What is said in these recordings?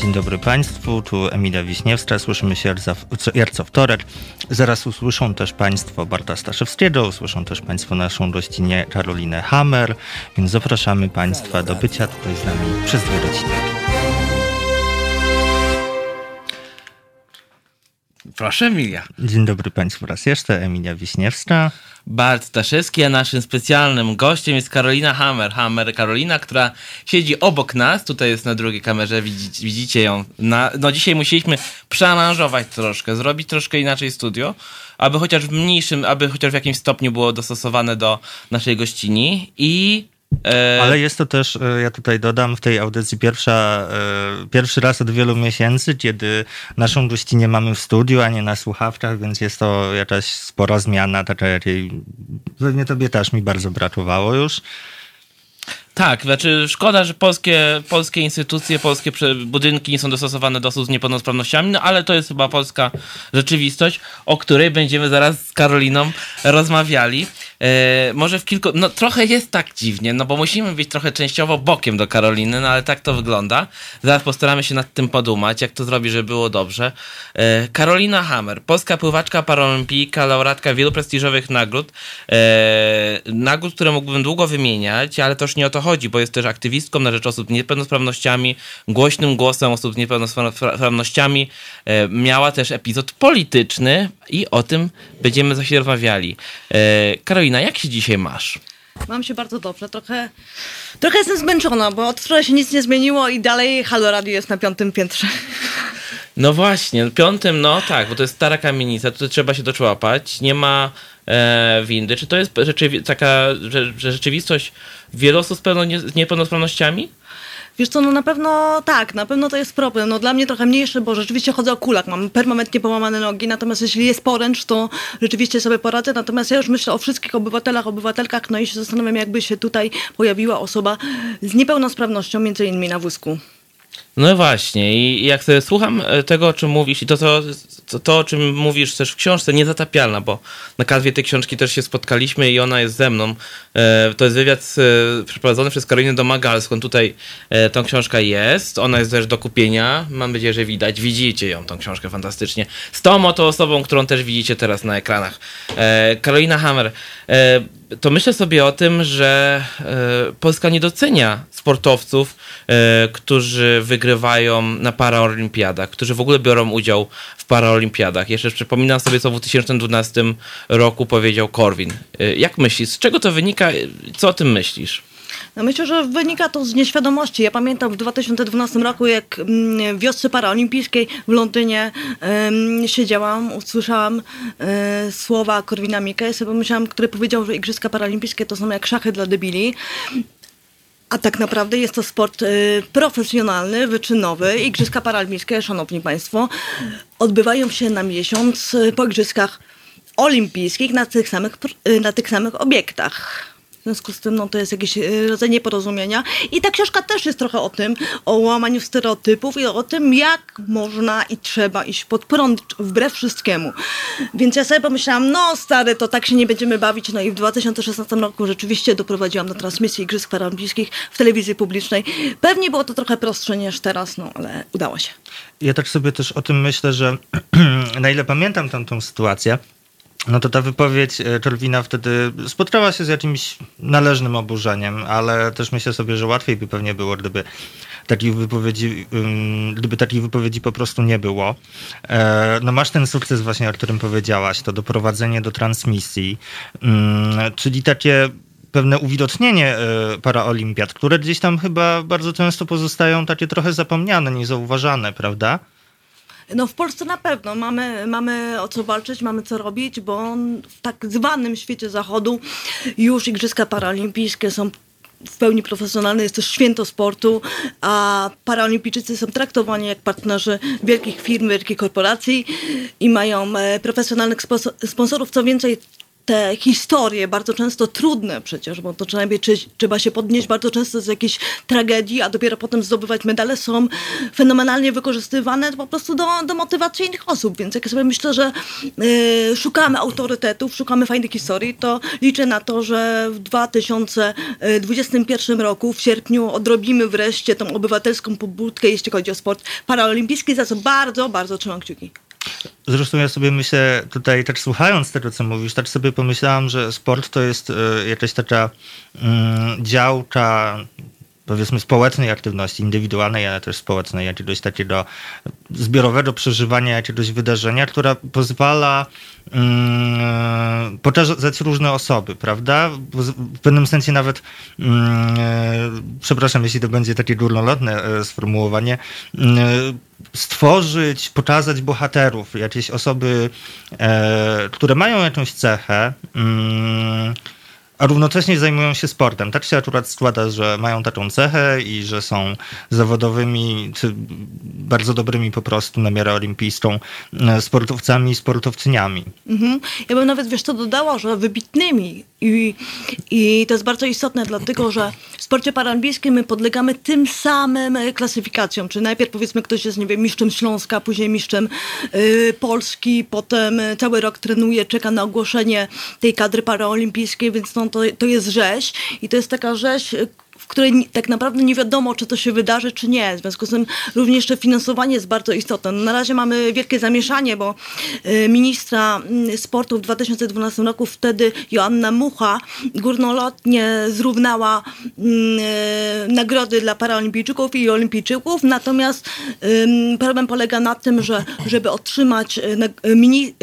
Dzień dobry Państwu, tu Emilia Wiśniewska, słyszymy się jak co wtorek. Zaraz usłyszą też Państwo Barta Staszewskiego, usłyszą też Państwo naszą gościnę Karolinę Hammer, więc zapraszamy Państwa do bycia tutaj z nami przez dwie godziny. Proszę Emilia. Dzień dobry Państwu raz jeszcze, Emilia Wiśniewska. Bart Staszewski, a naszym specjalnym gościem jest Karolina Hammer. Hammer Karolina, która siedzi obok nas, tutaj jest na drugiej kamerze, widzicie, widzicie ją. Na, no dzisiaj musieliśmy przearanżować troszkę, zrobić troszkę inaczej studio, aby chociaż w mniejszym, aby chociaż w jakimś stopniu było dostosowane do naszej gościni i Ale jest to też, e, ja tutaj dodam, w tej audycji pierwsza, e, pierwszy raz od wielu miesięcy, kiedy naszą gościnę mamy w studiu, a nie na słuchawkach, więc jest to jakaś spora zmiana, taka jakiej pewnie tobie też mi bardzo brakowało już. Tak, znaczy szkoda, że polskie, polskie instytucje, polskie budynki nie są dostosowane do osób z niepełnosprawnościami, no ale to jest chyba polska rzeczywistość, o której będziemy zaraz z Karoliną rozmawiali. E, może w kilku, no trochę jest tak dziwnie, no bo musimy być trochę częściowo bokiem do Karoliny, no ale tak to wygląda. Zaraz postaramy się nad tym podumać, jak to zrobić, żeby było dobrze. E, Karolina Hammer, polska pływaczka paralimpijka, laureatka wielu prestiżowych nagród. E, nagród, które mógłbym długo wymieniać, ale też nie o to chodzi, bo jest też aktywistką na rzecz osób z niepełnosprawnościami, głośnym głosem osób z niepełnosprawnościami. Miała też epizod polityczny i o tym będziemy za chwilę rozmawiali. E, Karolina, jak się dzisiaj masz? Mam się bardzo dobrze. Trochę, trochę jestem zmęczona, bo od wczoraj się nic nie zmieniło i dalej Halo Radio jest na piątym piętrze. No właśnie, piątym, no tak, bo to jest stara kamienica, tutaj trzeba się doczłapać. Nie ma e, windy. Czy to jest rzeczywi- taka że, że rzeczywistość wielu osób z, pełno nie, z niepełnosprawnościami? Wiesz co, no na pewno tak, na pewno to jest problem. No dla mnie trochę mniejszy, bo rzeczywiście chodzę o kulach, mam permanentnie połamane nogi, natomiast jeśli jest poręcz, to rzeczywiście sobie poradzę. Natomiast ja już myślę o wszystkich obywatelach, obywatelkach, no i się zastanawiam, jakby się tutaj pojawiła osoba z niepełnosprawnością, między innymi na wózku. No właśnie, i jak sobie słucham e, tego, o czym mówisz, i to, to, to, to, o czym mówisz też w książce, Niezatapialna, bo na kanwie tej książki też się spotkaliśmy i ona jest ze mną. E, to jest wywiad e, przeprowadzony przez Karolinę Domagalską. Tutaj tą książka jest, ona jest też do kupienia. Mam nadzieję, że widać. Widzicie ją, tą książkę fantastycznie. Z tą oto osobą, którą też widzicie teraz na ekranach. Karolina Hammer to myślę sobie o tym, że e, Polska nie docenia sportowców, e, którzy wygrywają na paraolimpiadach, którzy w ogóle biorą udział w paraolimpiadach. Jeszcze przypominam sobie, co w 2012 roku powiedział Korwin. E, jak myślisz, z czego to wynika? Co o tym myślisz? No myślę, że wynika to z nieświadomości. Ja pamiętam w 2012 roku, jak mm, w wiosce paraolimpijskiej w Londynie siedziałam, usłyszałam um, słowa Korwina Mikke sobie pomyślałam, który powiedział, że Igrzyska Paralimpijskie to są jak szachy dla debili. A tak naprawdę jest to sport y, profesjonalny, wyczynowy. Igrzyska Paralimpijskie, szanowni państwo, odbywają się na miesiąc y, po Igrzyskach Olimpijskich na tych samych, y, na tych samych obiektach. W związku z tym no, to jest jakiś e, rodzaj nieporozumienia. I ta książka też jest trochę o tym, o łamaniu stereotypów i o tym, jak można i trzeba iść pod prąd wbrew wszystkiemu. Więc ja sobie pomyślałam, no stary, to tak się nie będziemy bawić. No i w 2016 roku rzeczywiście doprowadziłam do transmisji Igrzysk Paralimpijskich w telewizji publicznej. Pewnie było to trochę prostsze niż teraz, no ale udało się. Ja tak sobie też o tym myślę, że na ile pamiętam tamtą sytuację, no to ta wypowiedź Czerwina e, wtedy spotkała się z jakimś należnym oburzeniem, ale też myślę sobie, że łatwiej by pewnie było, gdyby takich wypowiedzi, gdyby takich wypowiedzi po prostu nie było. E, no masz ten sukces właśnie, o którym powiedziałaś, to doprowadzenie do transmisji, czyli takie pewne uwidocznienie e, paraolimpiad, które gdzieś tam chyba bardzo często pozostają takie trochę zapomniane, niezauważane, prawda? No w Polsce na pewno mamy, mamy o co walczyć, mamy co robić, bo w tak zwanym świecie zachodu już Igrzyska Paralimpijskie są w pełni profesjonalne, jest to święto sportu, a paraolimpijczycy są traktowani jak partnerzy wielkich firm, wielkich korporacji i mają e, profesjonalnych sponsorów. Co więcej, te historie, bardzo często trudne przecież, bo to trzeba, trzeba się podnieść bardzo często z jakiejś tragedii, a dopiero potem zdobywać medale, są fenomenalnie wykorzystywane po prostu do, do motywacji innych osób. Więc jak sobie myślę, że y, szukamy autorytetów, szukamy fajnych historii, to liczę na to, że w 2021 roku, w sierpniu, odrobimy wreszcie tą obywatelską pobudkę, jeśli chodzi o sport paraolimpijski, za co bardzo, bardzo trzymam kciuki. Zresztą ja sobie myślę, tutaj też słuchając tego, co mówisz, tak sobie pomyślałam, że sport to jest y, jakaś taka mm, działka powiedzmy społecznej aktywności, indywidualnej, ale też społecznej, jakiegoś takiego zbiorowego przeżywania jakiegoś wydarzenia, która pozwala pokazać różne osoby, prawda? W pewnym sensie nawet, um, przepraszam, jeśli to będzie takie górnolotne e, sformułowanie, um, stworzyć, pokazać bohaterów, jakieś osoby, e, które mają jakąś cechę, mm, a równocześnie zajmują się sportem. Tak się akurat składa, że mają taką cechę i że są zawodowymi, czy bardzo dobrymi po prostu na miarę olimpijską e, sportowcami i sportowczyniami. Mhm. Ja bym nawet, wiesz co, dodała, że wybitnymi i, i to jest bardzo istotne, dlatego że w sporcie paraolimpijskim my podlegamy tym samym klasyfikacjom. Czy najpierw powiedzmy ktoś jest, nie wiem, mistrzem Śląska, później mistrzem y, Polski, potem cały rok trenuje, czeka na ogłoszenie tej kadry paraolimpijskiej, więc no, to, to jest rzeź i to jest taka rzeź, której tak naprawdę nie wiadomo, czy to się wydarzy, czy nie. W związku z tym również jeszcze finansowanie jest bardzo istotne. No na razie mamy wielkie zamieszanie, bo y, ministra mm, sportu w 2012 roku wtedy Joanna Mucha górnolotnie zrównała y, nagrody dla paraolimpijczyków i olimpijczyków, natomiast problem polega na tym, że żeby otrzymać y, mini,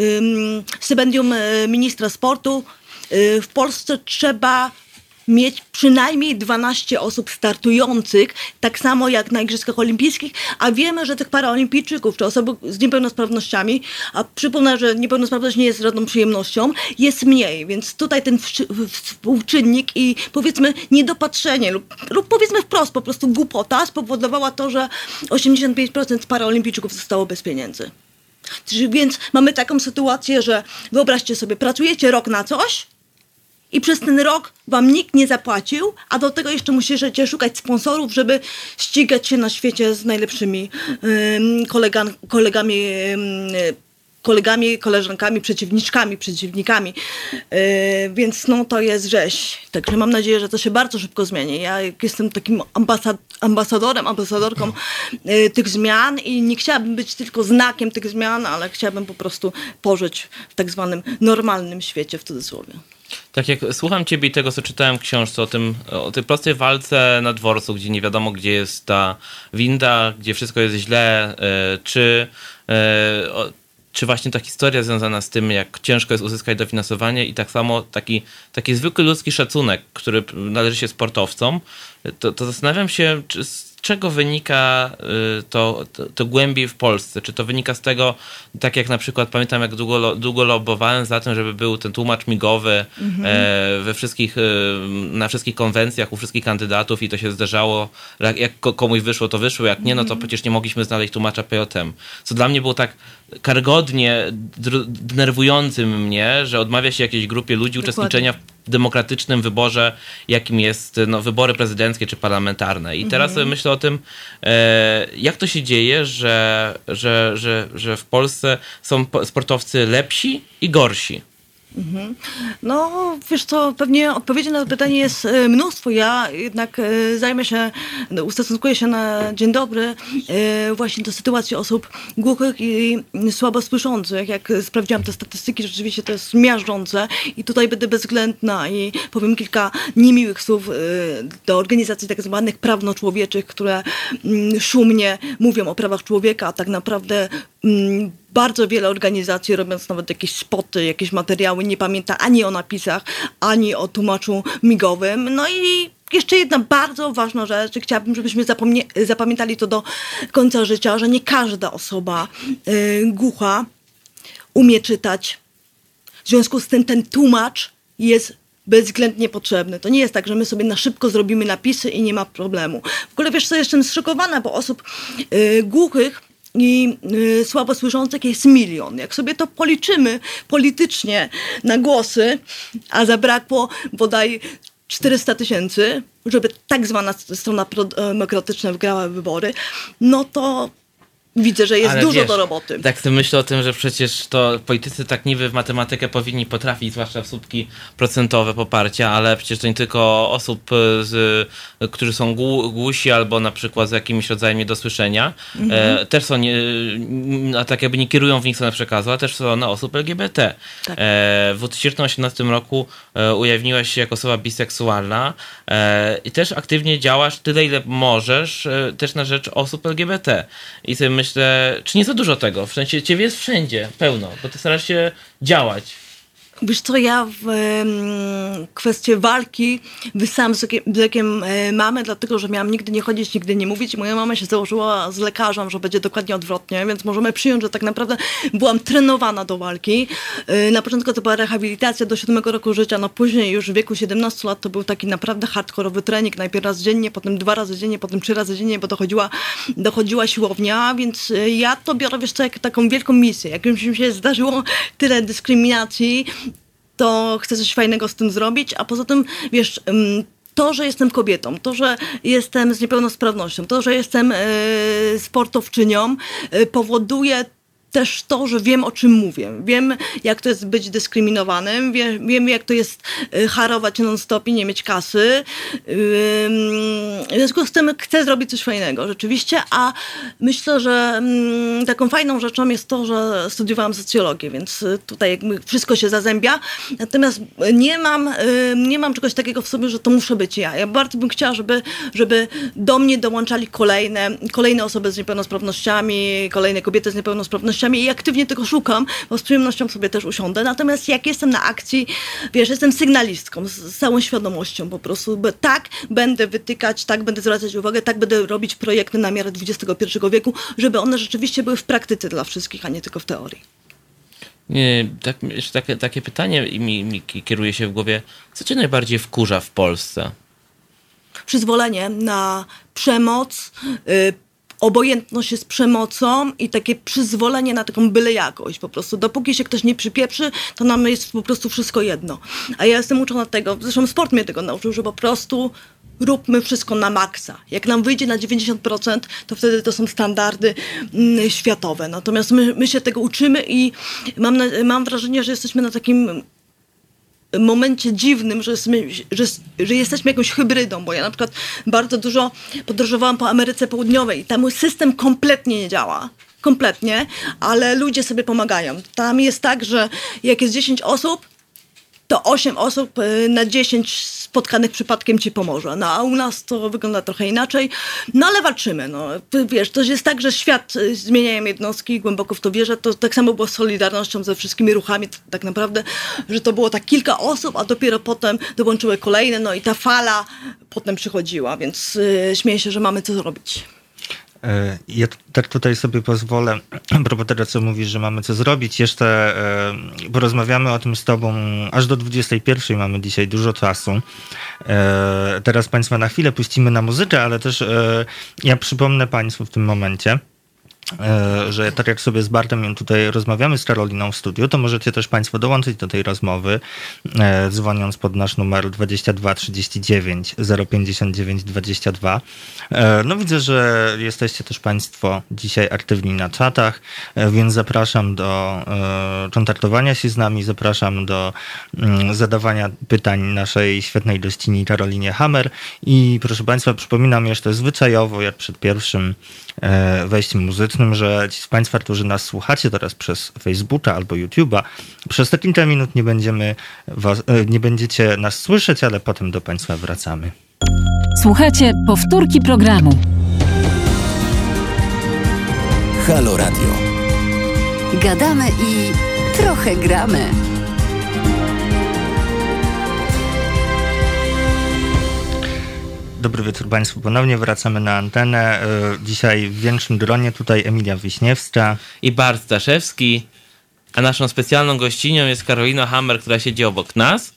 stypendium ministra sportu, Y, w Polsce trzeba mieć przynajmniej 12 osób startujących, tak samo jak na Igrzyskach Olimpijskich, a wiemy, że tych paraolimpijczyków, czy osoby z niepełnosprawnościami, a przypomnę, że niepełnosprawność nie jest żadną przyjemnością, jest mniej, więc tutaj ten współczynnik i powiedzmy niedopatrzenie lub, lub powiedzmy wprost, po prostu głupota spowodowała to, że 85% paraolimpijczyków zostało bez pieniędzy. Więc mamy taką sytuację, że wyobraźcie sobie, pracujecie rok na coś, i przez ten rok wam nikt nie zapłacił, a do tego jeszcze musicie szukać sponsorów, żeby ścigać się na świecie z najlepszymi kolegami, kolegami koleżankami, przeciwniczkami, przeciwnikami. Yy, więc no to jest rzeź. Także mam nadzieję, że to się bardzo szybko zmieni. Ja jestem takim ambasad ambasadorem, ambasadorką yy, tych zmian i nie chciałabym być tylko znakiem tych zmian, ale chciałabym po prostu pożyć w tak zwanym normalnym świecie w cudzysłowie. Tak jak słucham ciebie i tego, co czytałem w książce o tym, o tej prostej walce na dworcu, gdzie nie wiadomo, gdzie jest ta winda, gdzie wszystko jest źle, e, czy, e, czy właśnie ta historia związana z tym, jak ciężko jest uzyskać dofinansowanie i tak samo taki, taki zwykły ludzki szacunek, który należy się sportowcom, to, to zastanawiam się, czy czego wynika y, to, to, to, głębiej w Polsce? Czy to wynika z tego, tak jak na przykład pamiętam, jak długo, długo lobbowałem za tym, żeby był ten tłumacz migowy mhm. e, we wszystkich, e, na wszystkich konwencjach, u wszystkich kandydatów i to się zdarzało, jak komuś wyszło, to wyszło, jak nie, no to mhm. przecież nie mogliśmy znaleźć tłumacza PJM. Co dla mnie było tak karygodnie denerwującym mnie, że odmawia się jakiejś grupie ludzi Dokładnie. uczestniczenia w demokratycznym wyborze, jakim jest no, wybory prezydenckie czy parlamentarne. I teraz mhm. myślę o tym, e, jak to się dzieje, że, że, że, że w Polsce są sportowcy lepsi i gorsi. Mhm. No, wiesz co, pewnie odpowiedzi na to pytanie jest e, mnóstwo. Ja jednak e, zajmę się, ustosunkuję się na dzień dobry e, właśnie do sytuacji osób głuchych i słabo słyszących. Jak sprawdziłam te statystyki, rzeczywiście to jest miażdżące i tutaj będę bezwzględna i powiem kilka niemiłych słów do organizacji tak zwanych prawno-człowieczych, które mm, szumnie mówią o prawach człowieka, a tak naprawdę mm, bardzo wiele organizacji, robiąc nawet jakieś spoty, jakieś materiały, nie pamięta ani o napisach, ani o tłumaczu migowym. No i jeszcze jedna bardzo ważna rzecz, chciałabym, żebyśmy zapamiętali to do końca życia, że nie każda osoba y, głucha umie czytać. W związku z tym ten tłumacz jest bezwzględnie potrzebny. To nie jest tak, że my sobie na szybko zrobimy napisy i nie ma problemu. W ogóle wiesz co, jestem zszokowana, bo osób y, głuchych i y, słabosłyszących jest milion. Jak sobie to policzymy politycznie na głosy, a zabrakło bodaj 400 tysięcy, żeby tak zwana strona demokratyczna wygrała wybory, no to widzę, że jest Ale dużo wiesz, do roboty. Tak sobie myślę o tym, że przecież to politycy tak niby w matematykę powinni potrafić, zwłaszcza w słupki procentowe poparcia, ale przecież to nie tylko osób, e, z, którzy są głu- głusi albo na przykład z jakimś rodzajem niedosłyszenia, Mhm. e, też są, nie, a tak jakby nie kierują w nich stronę przekazu, a też są na osób LGBT. Tak. E, w 2018 roku e, ujawniłaś się jako osoba biseksualna e, i też aktywnie działasz tyle, ile możesz, e, też na rzecz osób LGBT. I sobie myślę, czy nie za dużo tego? W sensie ciebie jest wszędzie, pełno, bo ty starasz się działać. Wiesz co, ja w em, kwestię walki wysłałam z bziekiem e, mamę, dlatego że miałam nigdy nie chodzić, nigdy nie mówić. Moja mama się założyła z lekarzem, że będzie dokładnie odwrotnie, więc możemy przyjąć, że tak naprawdę byłam trenowana do walki. E, Na początku to była rehabilitacja do siódmego roku życia, no później już w wieku 17 lat to był taki naprawdę hardkorowy trening, najpierw raz dziennie, potem dwa razy dziennie, potem trzy razy dziennie, bo dochodziła, dochodziła siłownia, więc e, ja to biorę, wiesz co, jak taką wielką misję. Jak już mi się zdarzyło tyle dyskryminacji, to chcę coś fajnego z tym zrobić, a poza tym, wiesz, to, że jestem kobietą, to, że jestem z niepełnosprawnością, to, że jestem e, sportowczynią, e, powoduje też to, że wiem o czym mówię. Wiem, jak to jest być dyskryminowanym, wiem, wiem jak to jest e, harować non-stop i nie mieć kasy. W związku z tym chcę zrobić coś fajnego, rzeczywiście, a myślę, że mm, taką fajną rzeczą jest to, że studiowałam socjologię, więc y, tutaj jakby wszystko się zazębia. Natomiast nie mam, y, nie mam czegoś takiego w sobie, że to muszę być ja. Ja bardzo bym chciała, żeby, żeby do mnie dołączali kolejne, kolejne osoby z niepełnosprawnościami, kolejne kobiety z niepełnosprawnościami i aktywnie tego szukam, bo z przyjemnością sobie też usiądę. Natomiast jak jestem na akcji, wiesz, jestem sygnalistką z, z całą świadomością po prostu, bo tak będę wytykać, tak będę zwracać uwagę, tak będę robić projekty na miarę XXI wieku, żeby one rzeczywiście były w praktyce dla wszystkich, a nie tylko w teorii. Nie, tak, jeszcze takie, takie pytanie mi, mi kieruje się w głowie. Co cię najbardziej wkurza w Polsce? przyzwolenie na przemoc, y, obojętność jest przemocą i takie przyzwolenie na taką byle jakość. Po prostu dopóki się ktoś nie przypieprzy, to nam jest po prostu wszystko jedno. A ja jestem uczona tego, zresztą sport mnie tego nauczył, że po prostu róbmy wszystko na maksa. Jak nam wyjdzie na 90%, to wtedy to są standardy mm, światowe. Natomiast my, my się tego uczymy i mam, na, mam wrażenie, że jesteśmy na takim momencie dziwnym, że, jesteśmy, że, że jesteśmy jakąś hybrydą, bo ja na przykład bardzo dużo podróżowałam po Ameryce Południowej i tam mój system kompletnie nie działa. Kompletnie, ale ludzie sobie pomagają. Tam jest tak, że jak jest 10 osób, to 8 osób y, na 10 spotkanych przypadkiem ci pomoże. No a u nas to wygląda trochę inaczej. No ale walczymy. No. Wiesz, to jest tak, że świat y, zmieniają jednostki, głęboko w to wierzę. To tak samo było z Solidarnością, ze wszystkimi ruchami, tak naprawdę, że to było tak kilka osób, a dopiero potem dołączyły kolejne, no i ta fala potem przychodziła, więc y, śmieję się, że mamy co zrobić. E, Ja tak tutaj sobie pozwolę, propos tego, co mówisz, że mamy co zrobić, jeszcze e, porozmawiamy o tym z tobą aż do 21. Mamy dzisiaj dużo czasu. E, Teraz Państwa na chwilę puścimy na muzykę, ale też ja przypomnę Państwu w tym momencie, że tak jak sobie z Bartem tutaj rozmawiamy z Karoliną w studiu, to możecie też Państwo dołączyć do tej rozmowy, e, dzwoniąc pod nasz numer 22 39 059 22. E, No widzę, że jesteście też Państwo dzisiaj aktywni na czatach, e, więc zapraszam do e, kontaktowania się z nami, zapraszam do mm, zadawania pytań naszej świetnej gościni Karolinie Hammer i proszę Państwa, przypominam jeszcze zwyczajowo, jak przed pierwszym e, wejściem muzycznym, że ci z Państwa, którzy nas słuchacie teraz przez Facebooka albo YouTube'a, przez te kilka minut nie będziemy was, e, nie będziecie nas słyszeć, ale potem do Państwa wracamy. Słuchajcie powtórki programu. Halo Radio. Gadamy i trochę gramy. Dobry wieczór Państwu. Ponownie wracamy na antenę. E, Dzisiaj w większym gronie tutaj Emilia Wiśniewska. I Bart Staszewski, a naszą specjalną gościnią jest Karolina Hammer, która siedzi obok nas.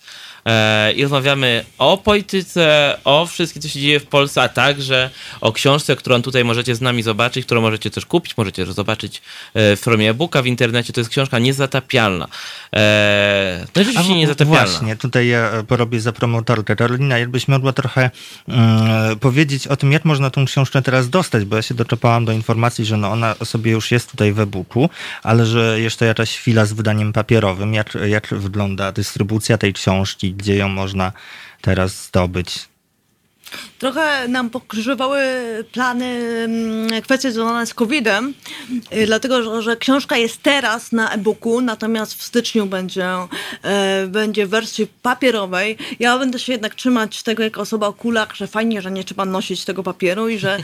E, i rozmawiamy o polityce, o wszystkim, co się dzieje w Polsce, a także o książce, którą tutaj możecie z nami zobaczyć, którą możecie też kupić, możecie też zobaczyć e, w formie e-booka w internecie. To jest książka niezatapialna. E, no rzeczywiście niezatapialna. Właśnie, tutaj ja porobię za promotorkę. Karolina, jakbyś mogła trochę mm, powiedzieć o tym, jak można tą książkę teraz dostać, bo ja się doczepałam do informacji, że no ona sobie już jest tutaj w e-booku, ale że jeszcze jakaś chwila z wydaniem papierowym. Jak, jak wygląda dystrybucja tej książki, gdzie ją można teraz zdobyć? Trochę nam pokrzyżowały plany mm, kwestie związane z COVID-em, y, dlatego że, książka jest teraz na e-booku, natomiast w styczniu będzie, e, będzie w wersji papierowej. Ja będę się jednak trzymać tego jako osoba o kulach, że fajnie, że nie trzeba nosić tego papieru i że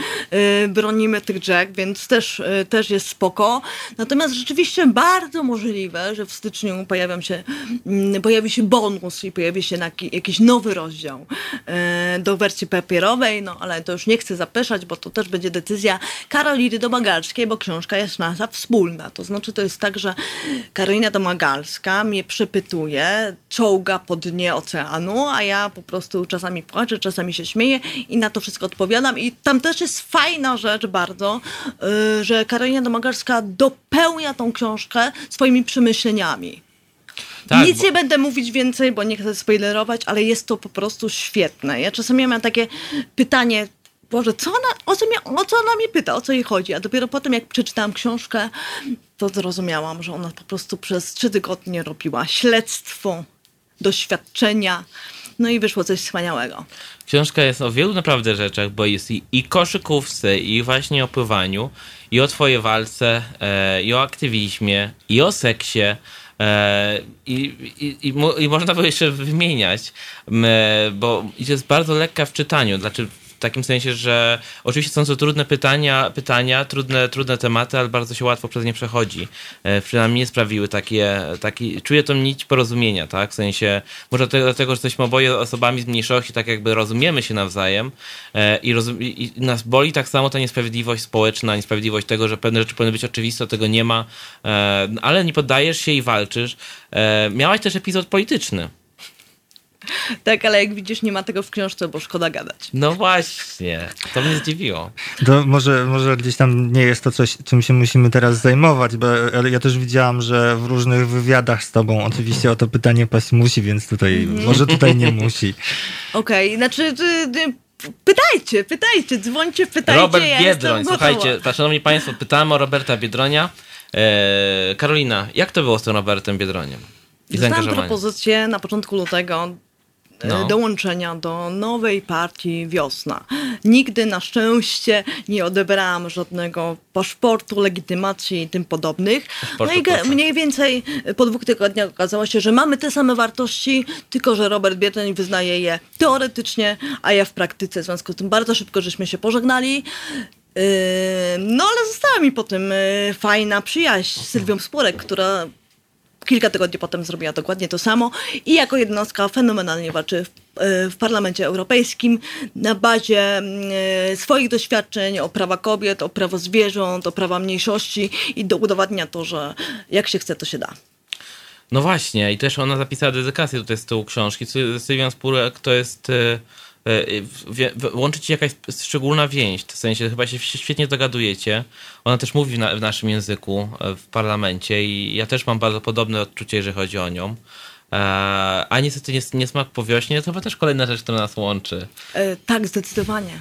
y, bronimy tych drzew, więc też, y, też jest spoko. Natomiast rzeczywiście bardzo możliwe, że w styczniu pojawią się, mm, pojawi się bonus i pojawi się jakiś nowy rozdział do wersji papierowej, no ale to już nie chcę zapeszać, bo to też będzie decyzja Karoliny Domagalskiej, bo książka jest nasza wspólna. To znaczy to jest tak, że Karolina Domagalska mnie przepytuje, czołga po dnie oceanu, a ja po prostu czasami płaczę, czasami się śmieję i na to wszystko odpowiadam. I tam też jest fajna rzecz bardzo, y, że Karolina Domagalska dopełnia tą książkę swoimi przemyśleniami. Tak, Nic bo- nie będę mówić więcej, bo nie chcę spoilerować, ale jest to po prostu świetne. Ja czasami mam takie pytanie, Boże, co ona, o, co mnie, o co ona mnie pyta, o co jej chodzi? A dopiero potem, jak przeczytałam książkę, to zrozumiałam, że ona po prostu przez trzy tygodnie robiła śledztwo, doświadczenia, no i wyszło coś wspaniałego. Książka jest o wielu naprawdę rzeczach, bo jest i, i koszykówce, i właśnie o pływaniu, i o twojej walce, e, i o aktywizmie, i o seksie. E, i, i, i, I można by jeszcze wymieniać, e, bo jest bardzo lekka w czytaniu. Znaczy, w takim sensie, że oczywiście są to trudne pytania, pytania trudne, trudne tematy, ale bardzo się łatwo przez nie przechodzi. E, przynajmniej mnie sprawiły takie, taki, czuję tą nić porozumienia, tak? W sensie, może to, dlatego, że jesteśmy oboje osobami z mniejszości, tak jakby rozumiemy się nawzajem e, i, rozum, i, nas boli tak samo ta niesprawiedliwość społeczna, niesprawiedliwość tego, że pewne rzeczy powinny być oczywiste, tego nie ma, e, ale nie poddajesz się i walczysz. Miałaś też epizod polityczny. Tak, ale jak widzisz, nie ma tego w książce, bo szkoda gadać. No właśnie, to mnie zdziwiło. To może, może gdzieś tam nie jest to coś, czym się musimy teraz zajmować, bo ja też widziałam, że w różnych wywiadach z tobą oczywiście o to pytanie paść musi, więc tutaj, może tutaj nie musi. Okej, znaczy, ty, ty, pytajcie, pytajcie, dzwońcie, pytajcie. Robert ja Biedroń, słuchajcie, tak, szanowni państwo, pytamy o Roberta Biedronia. E, Karolina, jak to było z tym Robertem Biedroniem? I Dostałam propozycję na początku lutego No. dołączenia do nowej partii Wiosna. Nigdy na szczęście nie odebrałam żadnego paszportu, legitymacji i tym podobnych. Paszportu no i proszę. mniej więcej po dwóch tygodniach okazało się, że mamy te same wartości, tylko że Robert Biedroń wyznaje je teoretycznie, a ja w praktyce. W związku z tym bardzo szybko żeśmy się pożegnali. Yy, No ale została mi potem yy, fajna przyjaźń z Sylwią Spurek, która kilka tygodni potem zrobiła dokładnie to samo i jako jednostka fenomenalnie walczy w, e, w Parlamencie Europejskim na bazie e, swoich doświadczeń o prawa kobiet, o prawo zwierząt, o prawa mniejszości i do udowadnia to, że jak się chce, to się da. No właśnie, i też ona zapisała dedykację tutaj z tyłu książki. Sy- Sylwian Spurek to jest... w- Łączy ci jakaś szczególna więź, w sensie chyba się świetnie dogadujecie. Ona też mówi w, na, w naszym języku e, w parlamencie i ja też mam bardzo podobne odczucie, jeżeli chodzi o nią. E, A niestety nie, nie smak po wiośnie, to chyba też kolejna rzecz, która nas łączy. E, tak, zdecydowanie.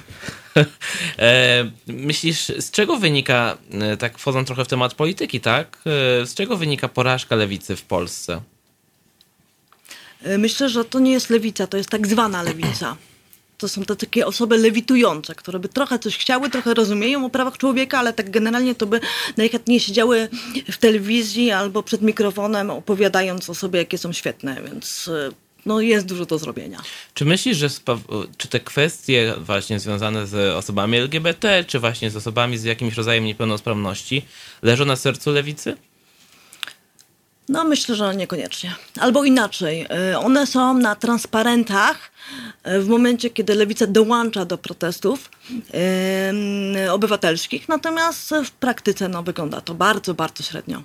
E, Myślisz, z czego wynika, e, tak wchodząc trochę w temat polityki, tak? E, Z czego wynika porażka lewicy w Polsce? E, Myślę, że to nie jest lewica, to jest tak zwana lewica. To są te takie osoby lewitujące, które by trochę coś chciały, trochę rozumieją o prawach człowieka, ale tak generalnie to by najchętniej siedziały w telewizji albo przed mikrofonem opowiadając o sobie, jakie są świetne, więc e, no, jest dużo do zrobienia. Czy myślisz, że czy te kwestie właśnie związane z osobami LGBT, czy właśnie z osobami z jakimś rodzajem niepełnosprawności leżą na sercu lewicy? No myślę, że niekoniecznie. Albo inaczej, y, one są na transparentach y, w momencie, kiedy lewica dołącza do protestów y, obywatelskich, natomiast w praktyce no, wygląda to bardzo, bardzo średnio.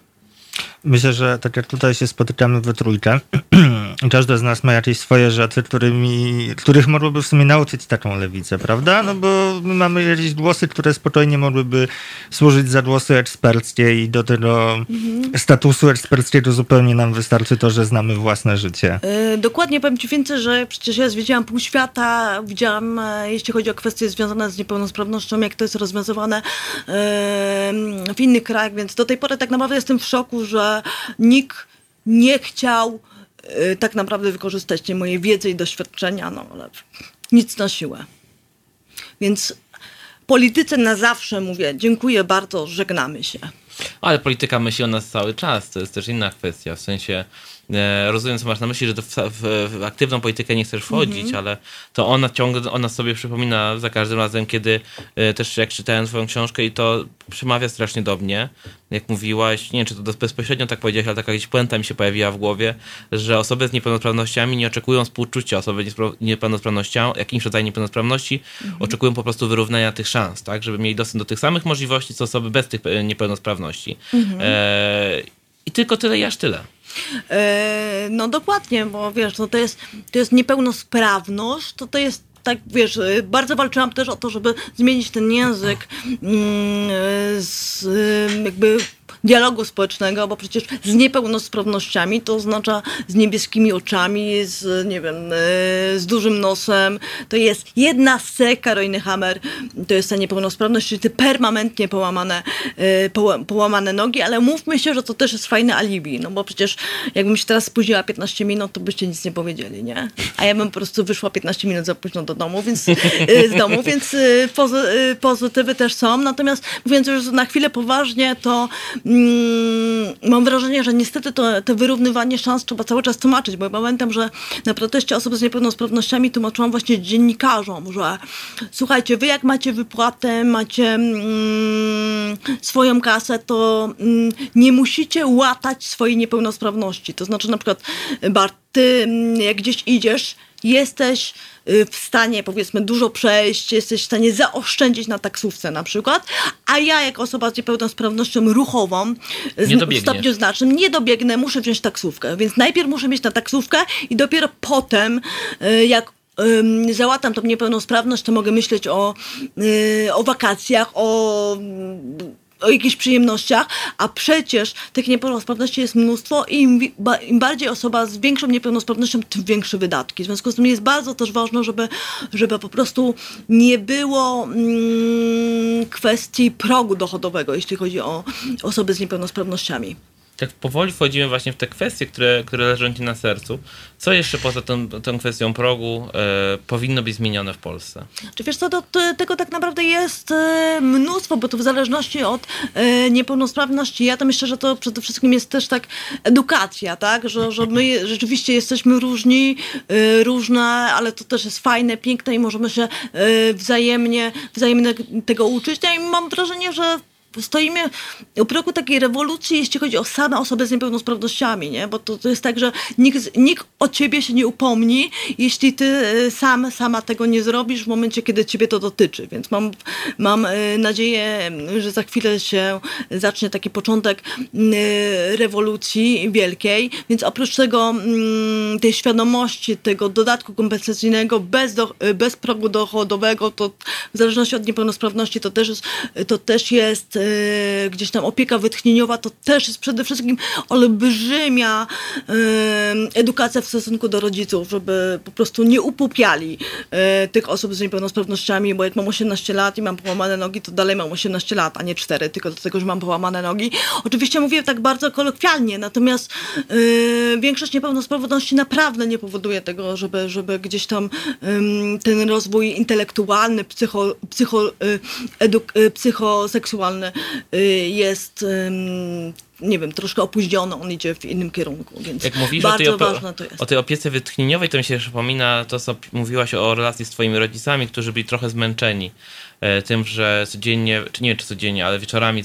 Myślę, że tak jak tutaj się spotykamy we trójkę, każdy z nas ma jakieś swoje rzeczy, którymi, których mogłoby w sumie nauczyć taką lewicę, prawda? No bo my mamy jakieś głosy, które spokojnie mogłyby służyć za głosy eksperckie i do tego statusu eksperckiego zupełnie nam wystarczy to, że znamy własne życie. E, Dokładnie powiem Ci więcej, że przecież ja zwiedziłam pół świata, widziałam, e, jeśli chodzi o kwestie związane z niepełnosprawnością, jak to jest rozwiązywane e, w innych krajach, więc do tej pory tak naprawdę jestem w szoku, że nikt nie chciał e, tak naprawdę wykorzystać tej mojej wiedzy i doświadczenia, no ale nic na siłę. Więc polityce na zawsze mówię, dziękuję bardzo, żegnamy się. Ale polityka myśli o nas cały czas, to jest też inna kwestia. W sensie, rozumiem, co masz na myśli, że to w, w, aktywną politykę nie chcesz wchodzić, ale to ona ciągle, ona sobie przypomina za każdym razem, kiedy e, też jak czytałem twoją książkę i to przemawia strasznie do mnie, jak mówiłaś, nie wiem, czy to bezpośrednio tak powiedziałeś, ale taka gdzieś puenta mi się pojawiła w głowie, że osoby z niepełnosprawnościami nie oczekują współczucia. Osoby z niepełnosprawnością, jakimś rodzajem niepełnosprawności, oczekują po prostu wyrównania tych szans, tak, żeby mieli dostęp do tych samych możliwości, co osoby bez tych e, niepełnosprawności. E, I tylko tyle i aż tyle. E, no dokładnie, bo wiesz, no to jest, to jest niepełnosprawność, to to jest tak, wiesz, e, bardzo walczyłam też o to, żeby zmienić ten język mm, e, z jakby dialogu społecznego, bo przecież z niepełnosprawnościami to oznacza z niebieskimi oczami, z, nie wiem, e, z dużym nosem. To jest jedna z Karoliny Hammer, to jest ta niepełnosprawność, czyli te permanentnie połamane, e, poła- połamane nogi, ale mówmy się, że to też jest fajne alibi, no bo przecież jakbym się teraz spóźniła 15 minut, to byście nic nie powiedzieli, nie? A ja bym po prostu wyszła 15 minut za późno do domu, więc e, z domu, więc pozy, pozytywy też są. Natomiast mówiąc już na chwilę poważnie, to mam wrażenie, że niestety to, to wyrównywanie szans trzeba cały czas tłumaczyć, bo ja pamiętam, że na proteście osób z niepełnosprawnościami tłumaczyłam właśnie dziennikarzom, że słuchajcie, wy jak macie wypłatę, macie mm, swoją kasę, to mm, nie musicie łatać swojej niepełnosprawności. To znaczy na przykład, Bart, ty mm, jak gdzieś idziesz, jesteś y, w stanie powiedzmy dużo przejść, jesteś w stanie zaoszczędzić na taksówce na przykład, a ja jako osoba z niepełnosprawnością ruchową Nie w stopniu znacznym nie dobiegnę, muszę wziąć taksówkę, więc najpierw muszę mieć na taksówkę i dopiero potem y, jak załatam tą niepełnosprawność, to mogę myśleć o, y, o wakacjach, o o jakichś przyjemnościach, a przecież tych niepełnosprawności jest mnóstwo i im, ba, im bardziej osoba z większą niepełnosprawnością, tym większe wydatki. W związku z tym jest bardzo też ważne, żeby, żeby po prostu nie było mm, kwestii progu dochodowego, jeśli chodzi o osoby z niepełnosprawnościami. Tak powoli wchodzimy właśnie w te kwestie, które, które leżą ci na sercu. Co jeszcze poza tą, tą kwestią progu e, powinno być zmienione w Polsce? Czy wiesz co, to, tego tak naprawdę jest e, mnóstwo, bo to w zależności od e, niepełnosprawności. Ja to myślę, że to przede wszystkim jest też tak edukacja, tak? Że, że my rzeczywiście jesteśmy różni, e, różne, ale to też jest fajne, piękne i możemy się e, wzajemnie, wzajemnie tego uczyć. Ja mam wrażenie, że stoimy u progu takiej rewolucji, jeśli chodzi o same osoby z niepełnosprawnościami, nie? Bo to, to jest tak, że nikt, nikt o ciebie się nie upomni, jeśli ty e, sam, sama tego nie zrobisz w momencie, kiedy ciebie to dotyczy. Więc mam, mam e, nadzieję, że za chwilę się zacznie taki początek e, rewolucji wielkiej. Więc oprócz tego, mm, tej świadomości, tego dodatku kompensacyjnego bez, do, bez progu dochodowego, to w zależności od niepełnosprawności to też to też jest e, gdzieś tam opieka wytchnieniowa, to też jest przede wszystkim olbrzymia e, edukacja w stosunku do rodziców, żeby po prostu nie upupiali e, tych osób z niepełnosprawnościami, bo jak mam 18 lat i mam połamane nogi, to dalej mam 18 lat, a nie 4, tylko dlatego, że mam połamane nogi. Oczywiście mówię tak bardzo kolokwialnie, natomiast większość niepełnosprawności naprawdę nie powoduje tego, żeby, żeby gdzieś tam ten rozwój intelektualny, psycho, psycho, e, eduk, e, psychoseksualny jest em, nie wiem, troszkę opóźniony, on idzie w innym kierunku, więc Jak mówisz o bardzo tej, opie- ważne to jest. o tej opiece wytchnieniowej, to mi się przypomina to, co mówiłaś o relacji z twoimi rodzicami, którzy byli trochę zmęczeni e, tym, że codziennie, czy nie czy codziennie, ale wieczorami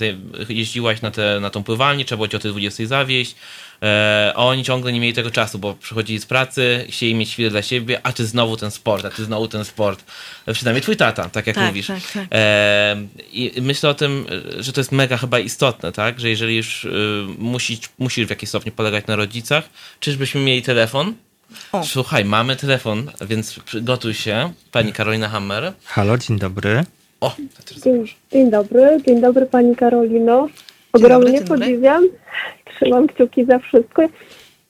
jeździłaś na, te, na tą pływalnię, trzeba było cię o tej 20 zawieźć, e, oni ciągle nie mieli tego czasu, bo przychodzili z pracy, chcieli mieć chwilę dla siebie, a ty znowu ten sport, a ty znowu ten sport. E, Przynajmniej twój tata, tak jak Tak, mówisz. tak, tak. E, I myślę o tym, że to jest mega chyba istotne, tak? Że jeżeli już musi, musi w jakimś stopniu polegać na rodzicach. Czyżbyśmy mieli telefon? O. Słuchaj, mamy telefon, więc przygotuj się. Pani Karolina Hammer. Halo, dzień dobry. O, Dzień, dzień dobry, dzień dobry Pani Karolino. Ogromnie dobry, dzień dobry. podziwiam, trzymam kciuki za wszystko.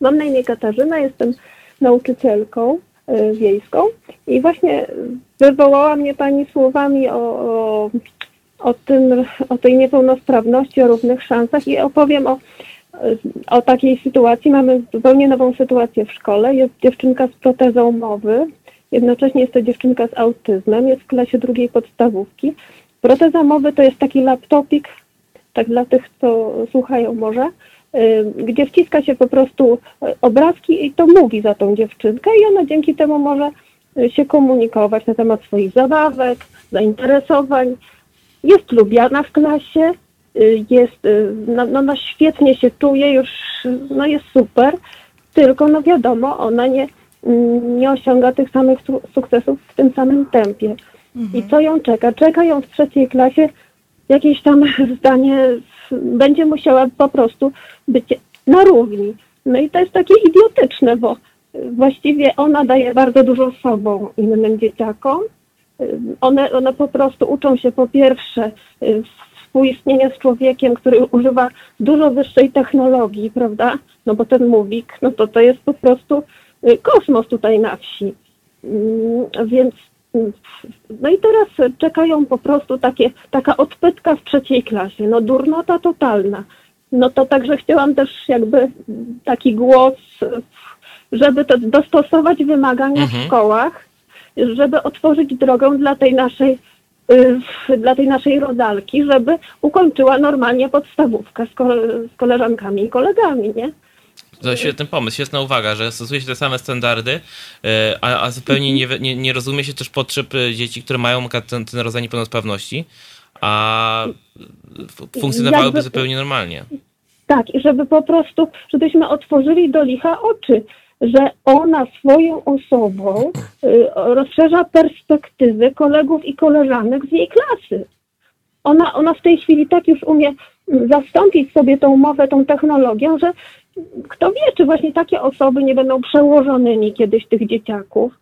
Mam na imię Katarzyna, jestem nauczycielką y, wiejską i właśnie wywołała mnie Pani słowami o, o, o, tym, o tej niepełnosprawności, o równych szansach i opowiem o, o takiej sytuacji. Mamy zupełnie nową sytuację w szkole. Jest dziewczynka z protezą mowy, jednocześnie jest to dziewczynka z autyzmem, jest w klasie drugiej podstawówki. Proteza mowy to jest taki laptopik, tak dla tych, co słuchają może, y, gdzie wciska się po prostu obrazki i to mówi za tą dziewczynkę i ona dzięki temu może się komunikować na temat swoich zabawek, zainteresowań. Jest lubiana w klasie, y, jest, y, no, no, no świetnie się czuje, już no jest super, tylko no wiadomo, ona nie, nie osiąga tych samych su- sukcesów w tym samym tempie. I co ją czeka? Czeka ją w trzeciej klasie jakieś tam zdanie, będzie musiała po prostu być na równi. No i to jest takie idiotyczne, bo y, właściwie ona daje bardzo dużo sobą innym dzieciakom. One, one po prostu uczą się po pierwsze y, współistnienia z człowiekiem, który używa dużo wyższej technologii, prawda? No bo ten mówik, no to to jest po prostu y, kosmos tutaj na wsi. Mm, Więc mm, no i teraz czekają po prostu takie, taka odpytka w trzeciej klasie. No durnota totalna. No to także chciałam też jakby taki głos, żeby to dostosować wymagania Mhm. w szkołach, żeby otworzyć drogę dla tej naszej y, dla tej naszej rodalki, żeby ukończyła normalnie podstawówkę z, kole, z koleżankami i kolegami, nie? To świetny pomysł, świetna uwaga, że stosuje się te same standardy, e, a, a zupełnie nie, nie, nie rozumie się też potrzeb e, dzieci, które mają ten, ten rodzaj niepełnosprawności, a funkcjonowałyby Jakby- zupełnie normalnie. Tak, i żeby po prostu, żebyśmy otworzyli do licha oczy, że ona swoją osobą y, rozszerza perspektywy kolegów i koleżanek z jej klasy. Ona, ona w tej chwili tak już umie mm, zastąpić sobie tą mowę, tą technologią, że kto wie, czy właśnie takie osoby nie będą przełożonymi kiedyś tych dzieciaków.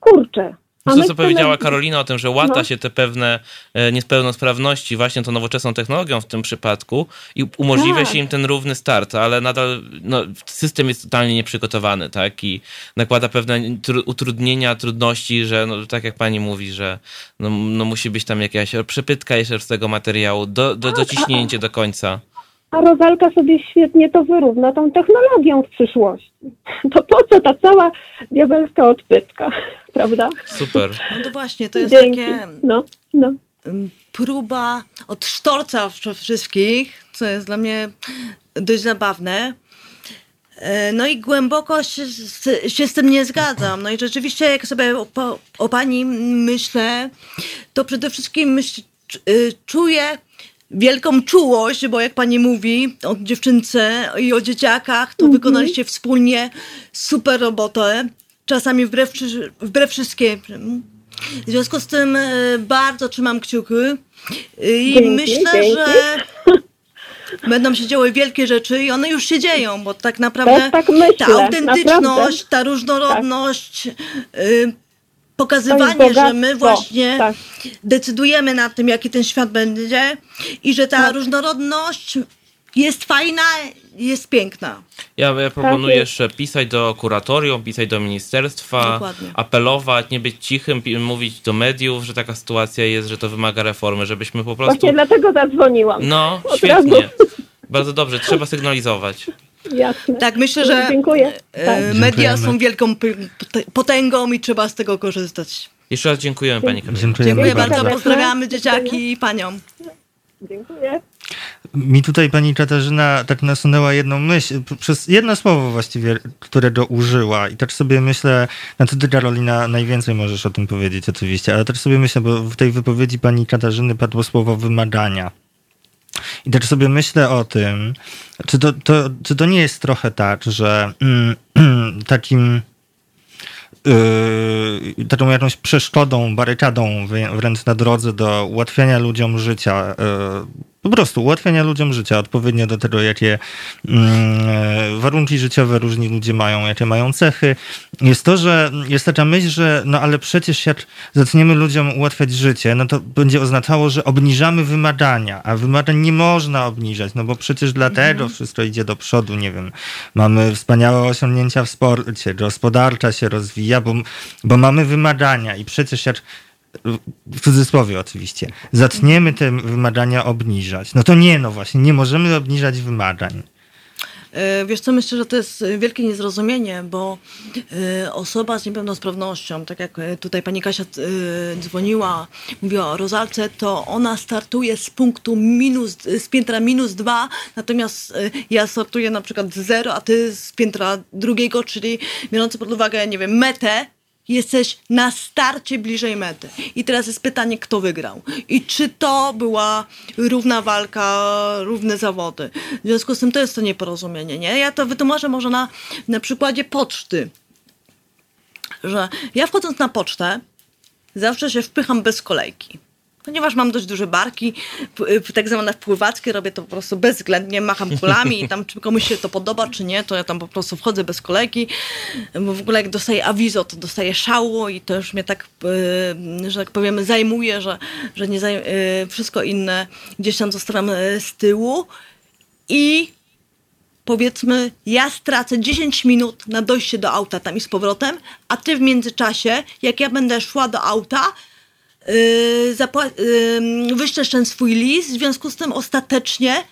Kurczę. A To, co chcemy- powiedziała Karolina o tym, że łata No. się te pewne e, niepełnosprawności właśnie tą nowoczesną technologią w tym przypadku i umożliwia Tak. się im ten równy start, ale nadal no, system jest totalnie nieprzygotowany, tak? I nakłada pewne tru- utrudnienia, trudności, że no, tak jak pani mówi, że no, no, musi być tam jakaś przepytka jeszcze z tego materiału, do, do, dociśnięcie do końca. A Rozalka sobie świetnie to wyrówna tą technologią w przyszłości. To po co ta cała diabelska odpytka, prawda? Super. No to właśnie, to jest Dzięki. takie No, no. próba od sztorca wsz- wszystkich, co jest dla mnie dość zabawne. E, No i głęboko się, z- się z tym nie zgadzam. No i rzeczywiście, jak sobie o, o pani myślę, to przede wszystkim myśl, y, czuję wielką czułość, bo jak pani mówi o dziewczynce i o dzieciakach, to wykonaliście wspólnie super robotę. Czasami wbrew, wbrew wszystkiemu. W związku z tym e, bardzo trzymam kciuki i Dzięki, myślę, dzięki. że będą się działy wielkie rzeczy i one już się dzieją, bo tak naprawdę Też tak myślę, ta autentyczność, naprawdę. ta różnorodność, To jest pokazywanie, że my właśnie Tak. decydujemy nad tym, jaki ten świat będzie i że ta Tak. różnorodność jest fajna, jest piękna. Ja, ja proponuję jest. jeszcze pisać do kuratorium, pisać do ministerstwa, Dokładnie. apelować, nie być cichym, mówić do mediów, że taka sytuacja jest, że to wymaga reformy, żebyśmy po prostu... Właśnie dlatego zadzwoniłam. No, Od świetnie. razu. Bardzo dobrze, trzeba sygnalizować. Jasne. Tak, myślę, że Dziękuję. e, Tak. media Dziękujemy. są wielką potęgą i trzeba z tego korzystać. Jeszcze raz dziękujemy Pani Karolina. Dziękujemy Dziękuję bardzo. bardzo, pozdrawiamy dzieciaki i panią. Dziękuję. Mi tutaj pani Katarzyna tak nasunęła jedną myśl, przez jedno słowo właściwie, którego użyła i też sobie myślę, znaczy ty Karolina najwięcej możesz o tym powiedzieć oczywiście, ale też sobie myślę, bo w tej wypowiedzi pani Katarzyny padło słowo wymagania. I też sobie myślę o tym, czy to, to, czy to nie jest trochę tak, że mm, takim yy, taką jakąś przeszkodą, barykadą wrę- wręcz na drodze do ułatwiania ludziom życia, yy, po prostu ułatwiania ludziom życia, odpowiednio do tego, jakie mm, e, warunki życiowe różni ludzie mają, jakie mają cechy, jest to, że jest taka myśl, że no ale przecież jak zaczniemy ludziom ułatwiać życie, no to będzie oznaczało, że obniżamy wymagania, a wymagań nie można obniżać, no bo przecież dlatego wszystko idzie do przodu, nie wiem, mamy wspaniałe osiągnięcia w sporcie, gospodarcza się rozwija, bo, bo mamy wymagania i przecież jak w cudzysłowie oczywiście, zaczniemy te wymagania obniżać. No to nie, no właśnie, nie możemy obniżać wymagań. E, Wiesz co, myślę, że to jest wielkie niezrozumienie, bo e, osoba z niepełnosprawnością, tak jak e, tutaj pani Kasia dzwoniła, mówiła o rozalce, to ona startuje z punktu minus, z piętra minus dwa, natomiast ja startuję na przykład z zero, a ty z piętra drugiego, czyli biorąc pod uwagę, nie wiem, metę, jesteś na starcie bliżej mety. I teraz jest pytanie, kto wygrał. I czy to była równa walka, równe zawody. W związku z tym to jest to nieporozumienie. Nie? Ja to wytłumaczę może na, na przykładzie poczty. Że ja wchodząc na pocztę, zawsze się wpycham bez kolejki. Ponieważ mam dość duże barki, tak zwane wpływackie, robię to po prostu bezwzględnie, macham kulami i tam czy komuś się to podoba, czy nie, to ja tam po prostu wchodzę bez kolejki, bo w ogóle jak dostaję awizo, to dostaję szału i to już mnie tak, y, że tak powiem, zajmuje, że, że nie y, wszystko inne gdzieś tam zostawiam y, z tyłu. I powiedzmy, ja stracę 10 minut na dojście do auta tam i z powrotem, a ty w międzyczasie, jak ja będę szła do auta, yy, ten swój list, w związku z tym ostatecznie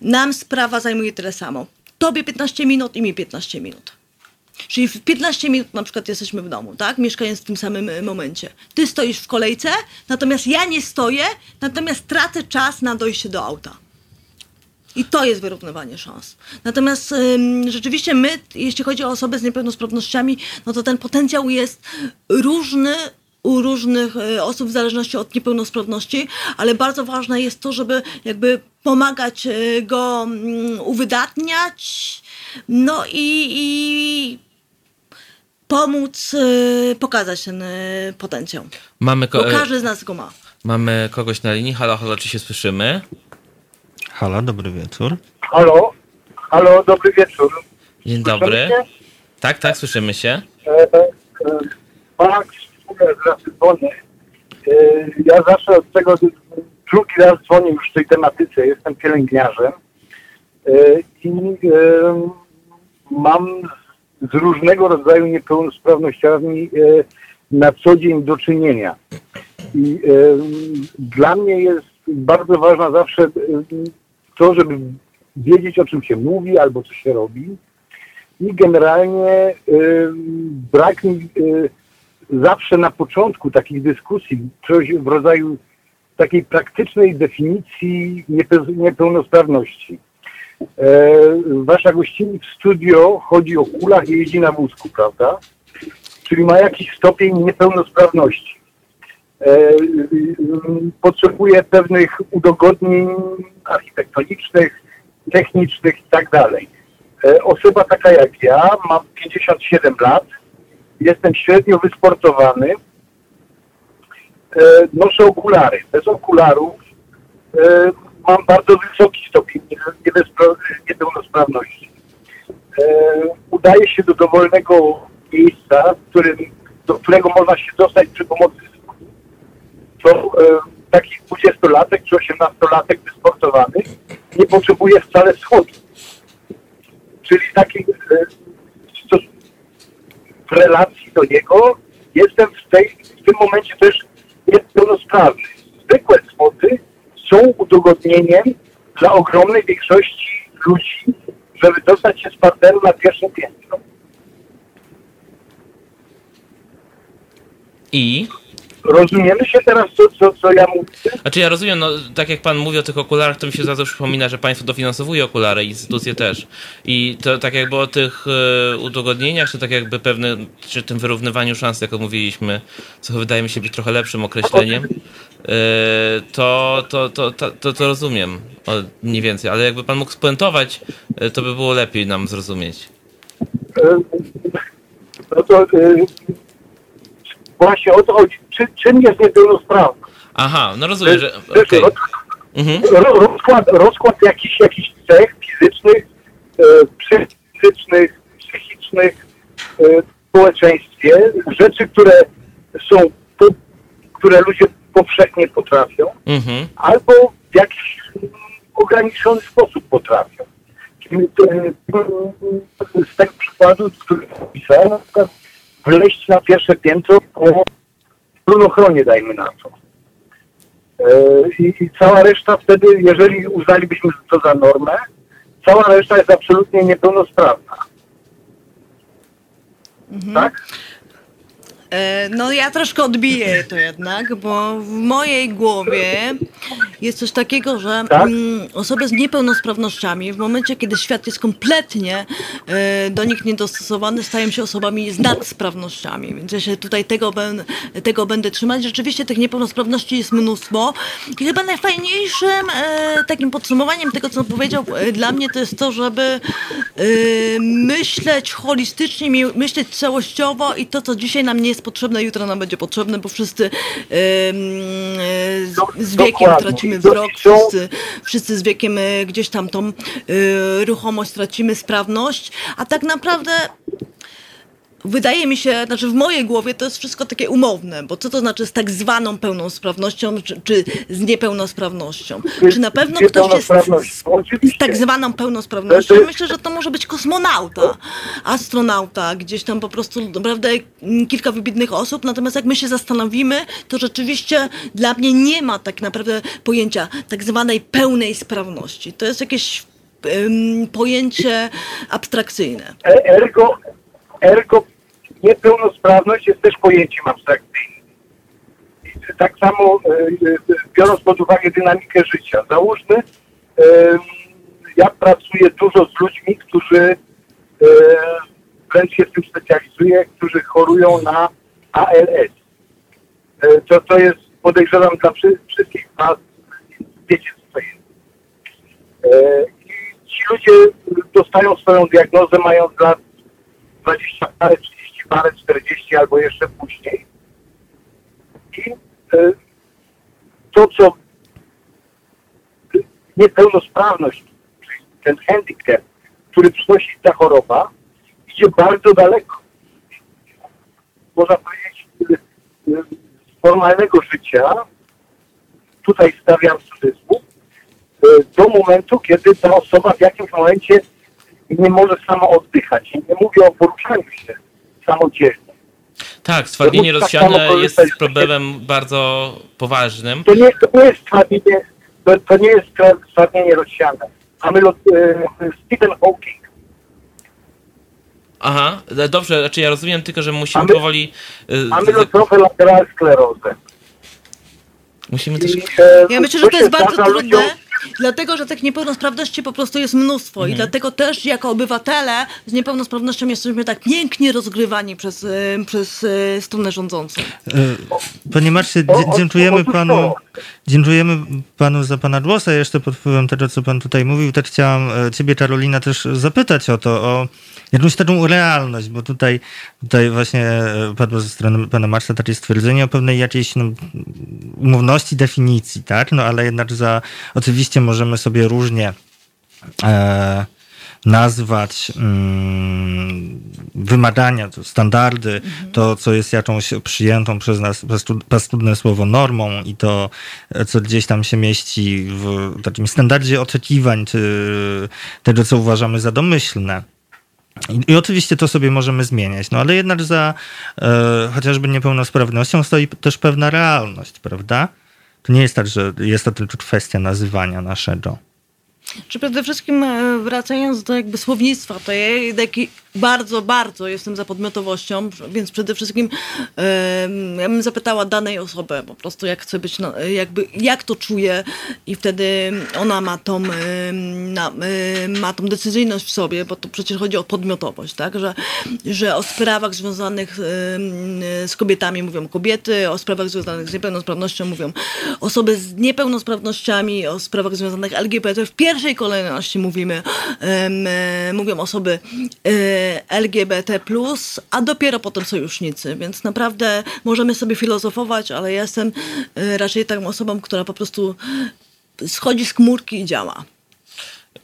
nam sprawa zajmuje tyle samo. Tobie 15 minut i mi 15 minut. Czyli w 15 minut na przykład jesteśmy w domu, tak? Mieszkając w tym samym y, momencie. Ty stoisz w kolejce, natomiast ja nie stoję, natomiast tracę czas na dojście do auta. I to jest wyrównywanie szans. Natomiast ym, rzeczywiście my, jeśli chodzi o osoby z niepełnosprawnościami, no to ten potencjał jest różny u różnych y, osób w zależności od niepełnosprawności, ale bardzo ważne jest to, żeby jakby pomagać y, go mm, uwydatniać, no i, i pomóc y, pokazać ten potencjał. Mamy, ko- Bo każdy z nas go ma. mamy kogoś na linii. Halo, halo, czy się słyszymy? Halo, dobry wieczór. Halo, halo, dobry wieczór. Dzień dobry. Słyszycie? Tak, tak, słyszymy się. E, e, Max, raz dzwonię. E, ja zawsze od tego drugi raz dzwonię już w tej tematyce. Jestem pielęgniarzem e, i e, mam z różnego rodzaju niepełnosprawnościami na co dzień do czynienia. I dla mnie jest bardzo ważna zawsze to, żeby wiedzieć o czym się mówi albo co się robi. I generalnie brak mi zawsze na początku takich dyskusji coś w rodzaju takiej praktycznej definicji niepe- niepełnosprawności. E, wasza gościni w studio chodzi o kulach i jeździ na wózku, prawda? Czyli ma jakiś stopień niepełnosprawności. E, potrzebuje pewnych udogodnień architektonicznych, technicznych i tak dalej. E, Osoba taka jak ja, mam 57 lat, jestem średnio wysportowany, e, noszę okulary. Bez okularów e, mam bardzo wysoki stopień niepełnosprawności. E, Udaję się do dowolnego miejsca, którym, do którego można się dostać przy pomocy. To e, taki 20-latek czy 18-latek wysportowany nie potrzebuje wcale schodów czyli taki stos- w relacji do niego jestem w, tej, w tym momencie też niepełnosprawny. Zwykłe schody są udogodnieniem dla ogromnej większości ludzi, żeby dostać się z parteru na pierwsze piętro. I? Rozumiemy się teraz, co, co, co ja mówię? Znaczy ja rozumiem, no tak jak pan mówi o tych okularach, to mi się zaraz przypomina, że państwo dofinansowuje okulary, instytucje też. I to tak jakby o tych e, udogodnieniach, czy tak jakby pewne, czy tym wyrównywaniu szans, jak mówiliśmy, co wydaje mi się być trochę lepszym określeniem, e, to, to, to, to, to, to rozumiem o, mniej więcej, ale jakby pan mógł spuentować, e, to by było lepiej nam zrozumieć. No to właśnie o to chodzi. Czy, czym jest niepełnosprawność? Aha, no rozumiem, że... No, Mhm. ro, rozkład, rozkład jakichś, jakichś cech fizycznych, e, psychicznych, psychicznych e, w społeczeństwie, rzeczy, które są, po, które ludzie powszechnie potrafią, Mhm. albo w jakiś ograniczony sposób potrafią. E, Z tego przykładu, który opisałem, na przykład wleść na pierwsze piętro po runochronie, dajmy na to. E, I, I cała reszta wtedy, jeżeli uznalibyśmy to za normę, cała reszta jest absolutnie niepełnosprawna. Tak? E, No ja troszkę odbiję to jednak, bo w mojej głowie jest coś takiego, że Tak? mm, osoby z niepełnosprawnościami w momencie, kiedy świat jest kompletnie e, do nich niedostosowany, stają się osobami z nadsprawnościami. Więc ja się tutaj tego, tego będę trzymać. Rzeczywiście tych niepełnosprawności jest mnóstwo i chyba najfajniejszym e, takim podsumowaniem tego, co powiedział dla mnie, to jest to, żeby myśleć holistycznie, myśleć całościowo i to, co dzisiaj nam nie jest potrzebne, jutro nam będzie potrzebne, bo wszyscy z, wiekiem tracimy wzrok, wszyscy, wszyscy z wiekiem e, gdzieś tam tą e, ruchomość tracimy, sprawność, a tak naprawdę Wydaje mi się, znaczy w mojej głowie to jest wszystko takie umowne, bo co to znaczy z tak zwaną pełnosprawnością, czy, czy z niepełnosprawnością? Czy na pewno ktoś jest z, tak zwaną pełnosprawnością? To- Myślę, że to może być kosmonauta, astronauta, gdzieś tam po prostu naprawdę kilka wybitnych osób, natomiast jak my się zastanowimy, to rzeczywiście dla mnie nie ma tak naprawdę pojęcia tak zwanej pełnej sprawności. To jest jakieś pojęcie abstrakcyjne. E- Ergo, ergo niepełnosprawność jest też pojęciem abstrakcyjnym. Tak samo e, e, biorąc pod uwagę dynamikę życia. Załóżmy, em, ja pracuję dużo z ludźmi, którzy e, wręcz się w tym specjalizuję, którzy chorują na ALS. E, To, to jest, podejrzewam, dla wszy- wszystkich was, wiecie co to jest. E, I ci ludzie dostają swoją diagnozę mając lat 20 parę, 30 parę, 40 albo jeszcze później. I e, to, co niepełnosprawność, czyli ten handicap, który przynosi ta choroba, idzie bardzo daleko. Można powiedzieć, e, e, z formalnego życia, tutaj stawiam cudzysłów, do momentu, kiedy ta osoba w jakimś momencie nie może samo oddychać. I nie mówię o poruszaniu się samodzielnie. Tak, stwardnienie tak rozsiane samo jest problemem bardzo poważnym. To nie, to nie jest stwardnienie, to, to nie jest stwardnienie rozsiane. Mamy lot, e, Stephen Hawking. Aha, dobrze, znaczy ja rozumiem tylko, że musimy Mamy- powoli... e, Mamy z- lotrofę lateral sklerozę. Musimy też... I, e, Ja myślę, że to jest bardzo trudne, ludziom- dlatego że tych niepełnosprawności po prostu jest mnóstwo i dlatego też jako obywatele z niepełnosprawnością jesteśmy tak pięknie rozgrywani przez, e, przez e, stronę rządzącą. E, Panie Marcie, O, dzie- o, dziękujemy otóż panu, to. dziękujemy panu za pana głos, a jeszcze pod wpływem tego, co pan tutaj mówił, też chciałam e, ciebie, Karolina, też zapytać o to, o jakąś taką realność, bo tutaj, tutaj właśnie e, padło ze strony pana Marca takie stwierdzenie o pewnej jakiejś no, umowności definicji, tak? No ale jednak za, oczywiście możemy sobie różnie e, nazwać mm, wymagania, to standardy, to co jest jakąś przyjętą przez nas paskudne słowo normą i to, co gdzieś tam się mieści w takim standardzie oczekiwań, czy tego, co uważamy za domyślne. I, I oczywiście to sobie możemy zmieniać, no ale jednak za e, chociażby niepełnosprawnością stoi też pewna realność, prawda? To nie jest tak, że jest to tylko kwestia nazywania naszego. Czy przede wszystkim e, wracając do jakby słownictwa, to taki bardzo, bardzo jestem za podmiotowością, więc przede wszystkim e, ja bym zapytała danej osoby po prostu jak chce być, no, jakby jak to czuje i wtedy ona ma tą, e, na, e, ma tą decyzyjność w sobie, bo to przecież chodzi o podmiotowość, tak, że, że o sprawach związanych z kobietami mówią kobiety, o sprawach związanych z niepełnosprawnością mówią osoby z niepełnosprawnościami, o sprawach związanych LGBT. W pierwszej kolejności mówimy, e, mówią osoby e, LGBT+, a dopiero potem sojusznicy, więc naprawdę możemy sobie filozofować, ale ja jestem e, raczej taką osobą, która po prostu schodzi z komórki i działa.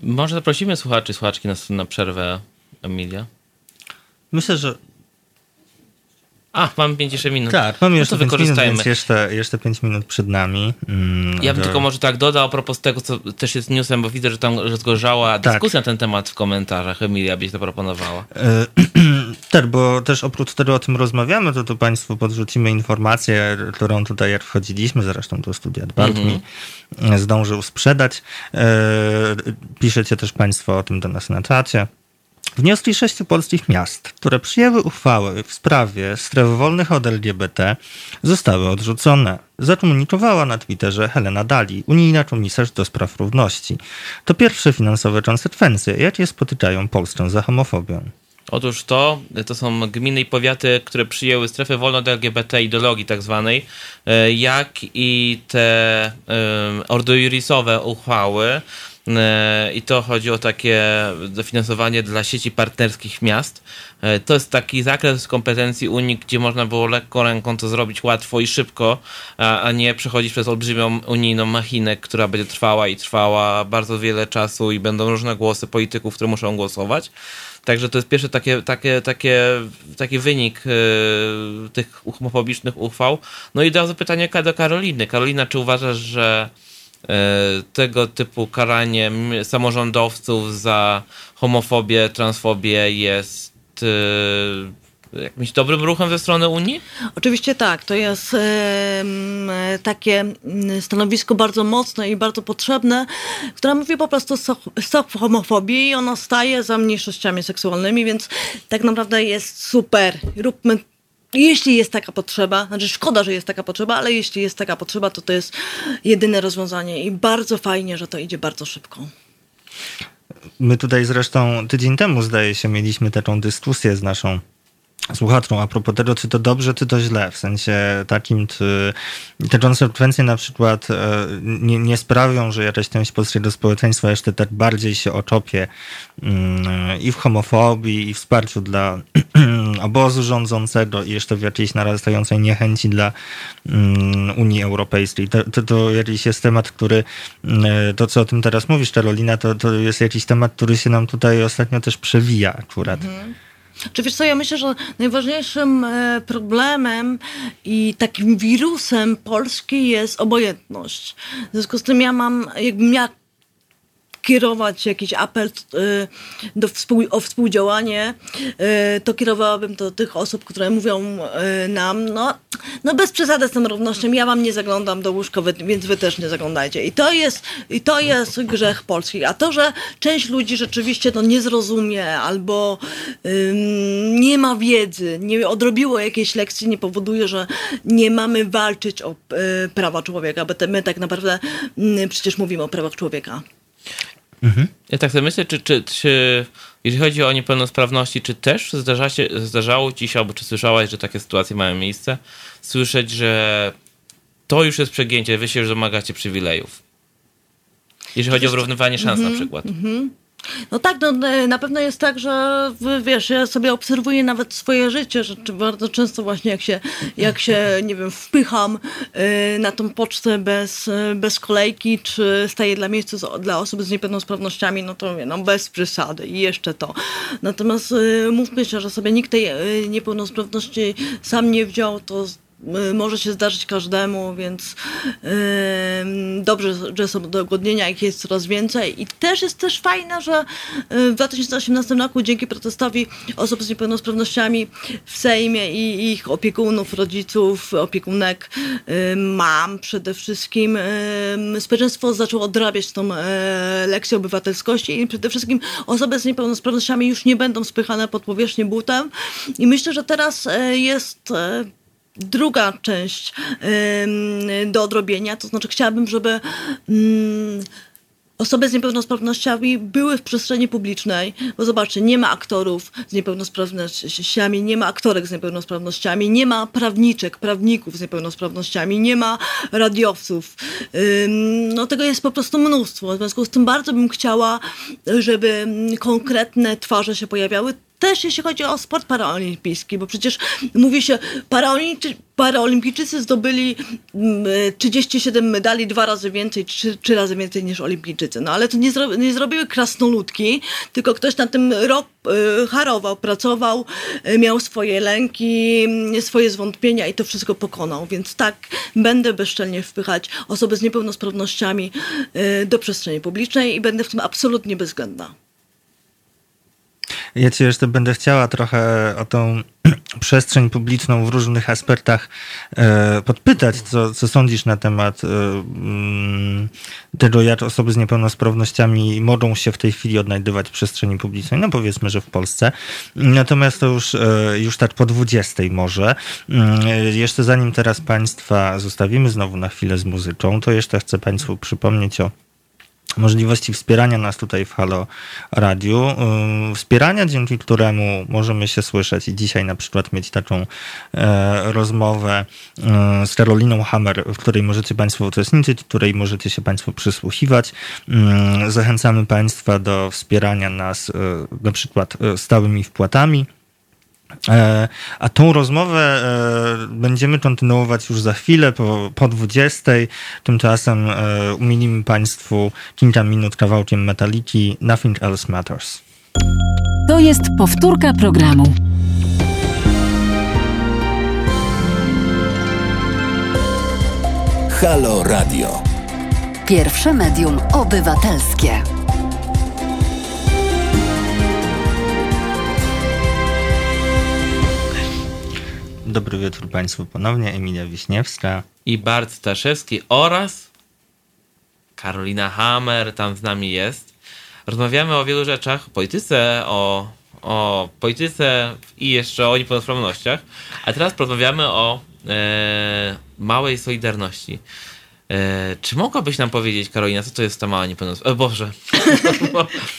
Może zaprosimy słuchaczy i słuchaczki na, na przerwę, Emilia? Myślę, że A, mamy 5 minut. tak, mamy No jeszcze to 5 minut, więc jeszcze, jeszcze 5 minut przed nami. Mm, Ja bym do- tylko może tak dodał a propos tego, co też jest newsem, bo widzę, że tam rozgorzała Tak. dyskusja na ten temat w komentarzach. Emilia byś zaproponowała. E, Tak, bo też oprócz tego o tym rozmawiamy, to tu Państwu podrzucimy informację, którą tutaj jak wchodziliśmy, zresztą to studia Bart mi e, zdążył sprzedać. E, Piszecie też Państwo o tym do nas na czacie. Wnioski sześciu polskich miast, które przyjęły uchwały w sprawie stref wolnych od LGBT, zostały odrzucone. Zakomunikowała na Twitterze Helena Dali, unijna komisarz do spraw równości. To pierwsze finansowe konsekwencje, jakie spotykają Polskę za homofobią. Otóż to, to są gminy i powiaty, które przyjęły strefę wolną od LGBT ideologii tak zwanej, e, jak i te um, ordojurisowe uchwały. E, I to chodzi o takie dofinansowanie dla sieci partnerskich miast. E, To jest taki zakres kompetencji Unii, gdzie można było lekką ręką to zrobić łatwo i szybko, a, nie przechodzić przez olbrzymią unijną machinę, która będzie trwała i trwała bardzo wiele czasu i będą różne głosy polityków, które muszą głosować. Także to jest pierwszy takie, takie, takie, taki wynik y, tych homofobicznych uchwał. No i od razu pytanie do Karoliny. Karolina, czy uważasz, że tego typu karanie samorządowców za homofobię, transfobię jest y, jakimś dobrym ruchem ze strony Unii? Oczywiście tak, to jest em, takie stanowisko bardzo mocne i bardzo potrzebne, które mówi po prostu stop homofobii i ono staje za mniejszościami seksualnymi, więc tak naprawdę jest super. Róbmy jeśli jest taka potrzeba, znaczy szkoda, że jest taka potrzeba, ale jeśli jest taka potrzeba, to to jest jedyne rozwiązanie i bardzo fajnie, że to idzie bardzo szybko. My tutaj zresztą tydzień temu, zdaje się, mieliśmy taką dyskusję z naszą słuchaczką a propos tego, czy to dobrze, czy to źle. W sensie takim, czy te konsekwencje na przykład e, nie, nie sprawią, że jakaś część polskiego społeczeństwa jeszcze tak bardziej się oczopie mm, i w homofobii, i w wsparciu dla obozu rządzącego, i jeszcze w jakiejś narastającej niechęci dla mm, Unii Europejskiej. To, to, to jakiś jest temat, który, mm, to co o tym teraz mówisz, Karolina, to, to jest jakiś temat, który się nam tutaj ostatnio też przewija akurat. Czy wiesz co, ja myślę, że najważniejszym e, problemem i takim wirusem Polski jest obojętność. W związku z tym ja mam, jakbym miała kierować jakiś apel e, do współ, o współdziałanie, e, to kierowałabym do tych osób, które mówią e, nam, no, no bez przesady z tą równością, ja wam nie zaglądam do łóżka, więc wy też nie zaglądajcie. I to jest, i to jest grzech Polski. A to, że część ludzi rzeczywiście to nie zrozumie albo ym, nie ma wiedzy, nie odrobiło jakiejś lekcji, nie powoduje, że nie mamy walczyć o y, prawa człowieka, bo te, my tak naprawdę mm, przecież mówimy o prawach człowieka. Ja tak sobie myślę, czy, czy, czy jeżeli chodzi o niepełnosprawności, czy też zdarza się, zdarzało ci się, albo czy słyszałaś, że takie sytuacje mają miejsce, słyszeć, że to już jest przegięcie, wy się już domagacie przywilejów. Jeżeli chodzi o wyrównywanie szans na przykład. No tak, no, e, na pewno jest tak, że wiesz, ja sobie obserwuję nawet swoje życie, że bardzo często właśnie jak się, jak się nie wiem, wpycham e, na tą pocztę bez, e, bez kolejki, czy staję dla miejsca dla osób z niepełnosprawnościami, no to mówię, no bez przesady i jeszcze to. Natomiast mówmy się, że sobie nikt tej niepełnosprawności sam nie wziął, to może się zdarzyć każdemu, więc dobrze, że są dogodnienia, ich jest coraz więcej. I też jest też fajne, że y, w 2018 roku dzięki protestowi osób z niepełnosprawnościami w Sejmie i ich opiekunów, rodziców, opiekunek, y, mam przede wszystkim, y, społeczeństwo zaczęło odrabiać tą y, lekcję obywatelskości i przede wszystkim osoby z niepełnosprawnościami już nie będą spychane pod powierzchnię butem. I myślę, że teraz y, jest y, druga część do odrobienia, to znaczy chciałabym, żeby ym, osoby z niepełnosprawnościami były w przestrzeni publicznej, bo zobaczcie, nie ma aktorów z niepełnosprawnościami, nie ma aktorek z niepełnosprawnościami, nie ma prawniczek, prawników z niepełnosprawnościami, nie ma radiowców. No tego jest po prostu mnóstwo. W związku z tym bardzo bym chciała, żeby mm, konkretne twarze się pojawiały. Też jeśli chodzi o sport paraolimpijski, bo przecież mówi się, paraolimpijczycy, paraolimpijczycy zdobyli mm, 37 medali, dwa razy więcej, trzy, trzy razy więcej niż olimpijczycy. No ale to nie, zro, nie zrobiły krasnoludki, tylko ktoś na tym rok y, harował, pracował, y, miał swoje lęki, y, swoje zwątpienia i to wszystko pokonał. Więc tak, będę bezczelnie wpychać osoby z niepełnosprawnościami y, do przestrzeni publicznej i będę w tym absolutnie bezwzględna. Ja ci jeszcze będę chciała trochę o tą przestrzeń publiczną w różnych aspektach e, podpytać, co, co sądzisz na temat e, mm, tego, jak osoby z niepełnosprawnościami mogą się w tej chwili odnajdywać w przestrzeni publicznej, no powiedzmy, że w Polsce. Natomiast to już, e, już tak po 20 może. Mm, jeszcze zanim teraz Państwa zostawimy znowu na chwilę z muzyką, to jeszcze chcę Państwu przypomnieć o możliwości wspierania nas tutaj w Halo Radiu. Ym, Wspierania, dzięki któremu możemy się słyszeć i dzisiaj na przykład mieć taką e, rozmowę e, z Karoliną Hammer, w której możecie Państwo uczestniczyć, w której możecie się Państwo przysłuchiwać. Ym, Zachęcamy Państwa do wspierania nas na przykład stałymi wpłatami. E, A tą rozmowę e, będziemy kontynuować już za chwilę, po, po 20. Tymczasem e, umienimy Państwu kilka minut kawałkiem metaliki Nothing Else Matters. To jest powtórka programu. Halo Radio. Pierwsze medium obywatelskie. Dobry wieczór Państwu ponownie. Emilia Wiśniewska. I Bart Staszewski oraz Karolina Hammer tam z nami jest. Rozmawiamy o wielu rzeczach, o polityce, o, o polityce i jeszcze o niepełnosprawnościach. A teraz porozmawiamy o e, małej solidarności. E, czy mogłabyś nam powiedzieć, Karolina, co to jest ta mała niepełnosprawność? O Boże,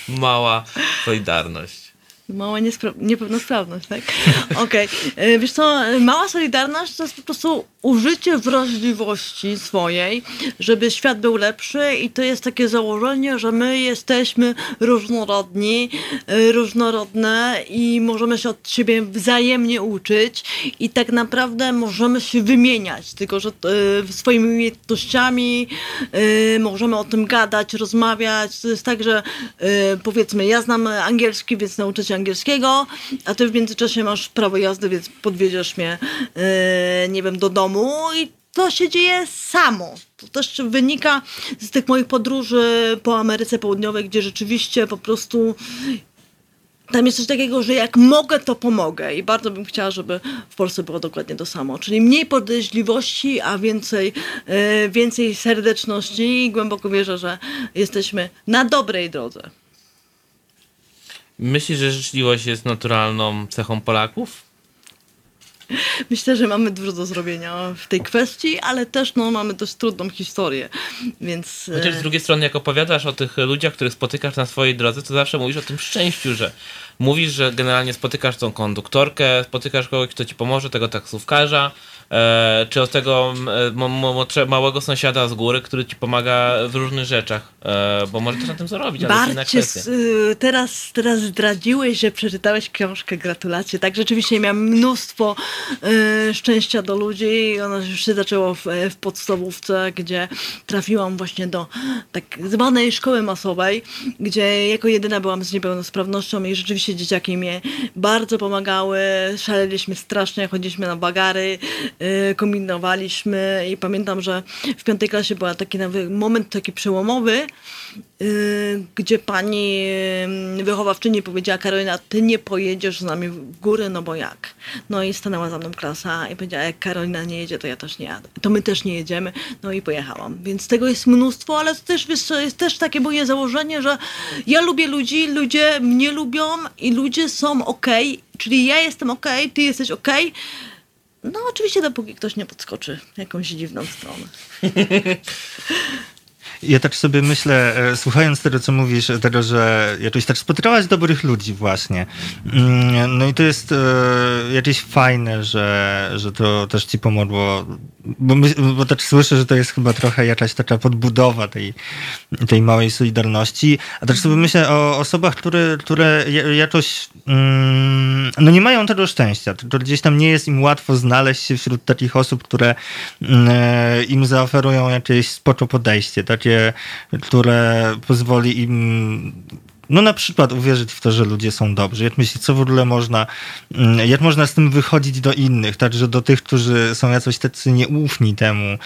mała solidarność. Mała niepełnosprawność, tak? Okej. E, Wiesz co, e, mała solidarność to jest po prostu użycie wrażliwości swojej, żeby świat był lepszy i to jest takie założenie, że my jesteśmy różnorodni, e, różnorodne i możemy się od siebie wzajemnie uczyć i tak naprawdę możemy się wymieniać, tylko że e, swoimi umiejętnościami e, możemy o tym gadać, rozmawiać. To jest tak, że powiedzmy, ja znam angielski, więc nauczę się angielskiego, a ty w międzyczasie masz prawo jazdy, więc podwiedziesz mnie, nie wiem, do domu i to się dzieje samo. To też wynika z tych moich podróży po Ameryce Południowej, gdzie rzeczywiście po prostu tam jest coś takiego, że jak mogę, to pomogę. I bardzo bym chciała, żeby w Polsce było dokładnie to samo. Czyli mniej podejrzliwości, a więcej, e, więcej serdeczności i głęboko wierzę, że jesteśmy na dobrej drodze. Myślisz, że życzliwość jest naturalną cechą Polaków? Myślę, że mamy dużo do zrobienia w tej kwestii, ale też no, mamy dość trudną historię, więc... e, Chociaż z drugiej strony, jak opowiadasz o tych ludziach, których spotykasz na swojej drodze, to zawsze mówisz o tym szczęściu, że mówisz, że generalnie spotykasz tą konduktorkę, spotykasz kogoś, kto ci pomoże, tego taksówkarza, e, czy od tego e, małego sąsiada z góry, który ci pomaga w różnych rzeczach, e, bo może też na tym zarobić, ale to jest inna Barcie, y, teraz, teraz zdradziłeś, że przeczytałeś książkę. Gratulacje. Tak, rzeczywiście miałam mnóstwo y, szczęścia do ludzi. i Ono już się zaczęło w, w podstawówce, gdzie trafiłam właśnie do tak zwanej szkoły masowej, gdzie jako jedyna byłam z niepełnosprawnością i rzeczywiście dzieciaki mnie bardzo pomagały. Szaleliśmy strasznie, chodziliśmy na bagary, y, kombinowaliśmy i pamiętam, że w piątej klasie był taki moment taki przełomowy, gdzie pani y, wychowawczyni powiedziała Karolina, ty nie pojedziesz z nami w górę, no bo jak? No i stanęła za mną klasa i powiedziała, jak Karolina nie jedzie, to ja też nie jadę. To my też nie jedziemy. No i pojechałam. Więc tego jest mnóstwo, ale to też, wiesz, jest też takie moje założenie, że ja lubię ludzi, ludzie mnie lubią i ludzie są okej, czyli ja jestem okej, ty jesteś okej. No oczywiście dopóki ktoś nie podskoczy jakąś dziwną stronę. Ja tak sobie myślę, e, słuchając tego, co mówisz, tego, że jakoś tak spotkałaś dobrych ludzi właśnie. Mm, No i to jest e, jakieś fajne, że, że to też ci pomogło, bo, my, bo tak słyszę, że to jest chyba trochę jakaś taka podbudowa tej, tej małej solidarności, a tak sobie myślę o osobach, które, które ja- jakoś mm, no nie mają tego szczęścia, tylko gdzieś tam nie jest im łatwo znaleźć się wśród takich osób, które mm, e, im zaoferują jakieś spoko podejście, takie, które pozwoli im no na przykład uwierzyć w to, że ludzie są dobrzy. Jak co w ogóle można, mm, jak można z tym wychodzić do innych, także do tych, którzy są jakoś tacy nieufni temu,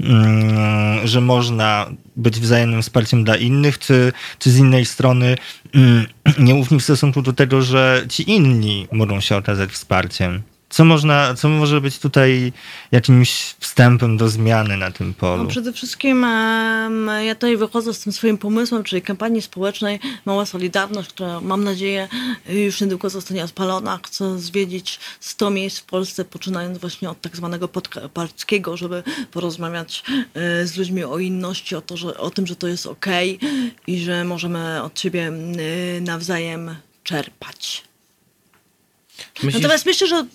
mm, że można być wzajemnym wsparciem dla innych, czy, czy z innej strony mm, nieufni w stosunku do tego, że ci inni mogą się okazać wsparciem. Co, można, co może być tutaj jakimś wstępem do zmiany na tym polu? No przede wszystkim em, ja tutaj wychodzę z tym swoim pomysłem, czyli kampanii społecznej Mała Solidarność, która mam nadzieję już niedługo zostanie odpalona. Chcę zwiedzić 100 miejsc w Polsce, poczynając właśnie od tak zwanego podkarpackiego, żeby porozmawiać e, z ludźmi o inności, o, to, że, o tym, że to jest okej i że możemy od siebie e, nawzajem czerpać. Myślisz, Natomiast myślę, że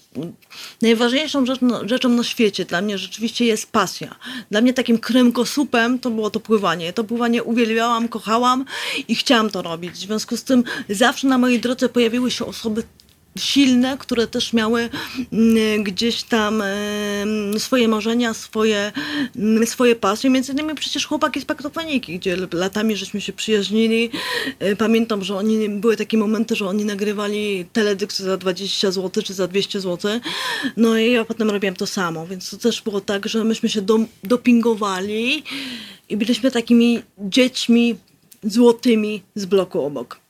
najważniejszą rzecz, no, rzeczą na świecie dla mnie rzeczywiście jest pasja. Dla mnie takim kręgosłupem to było to pływanie. To pływanie uwielbiałam, kochałam i chciałam to robić. W związku z tym zawsze na mojej drodze pojawiły się osoby silne, które też miały mm, gdzieś tam swoje marzenia, swoje, mm, swoje pasje. Między innymi przecież chłopaki z Paktopaniki, gdzie latami żeśmy się przyjaźnili. E, Pamiętam, że oni, były takie momenty, że oni nagrywali teledysk za 20 zł czy za 200 zł. No i ja potem robiłam to samo, więc to też było tak, że myśmy się do, dopingowali i byliśmy takimi dziećmi złotymi z bloku obok.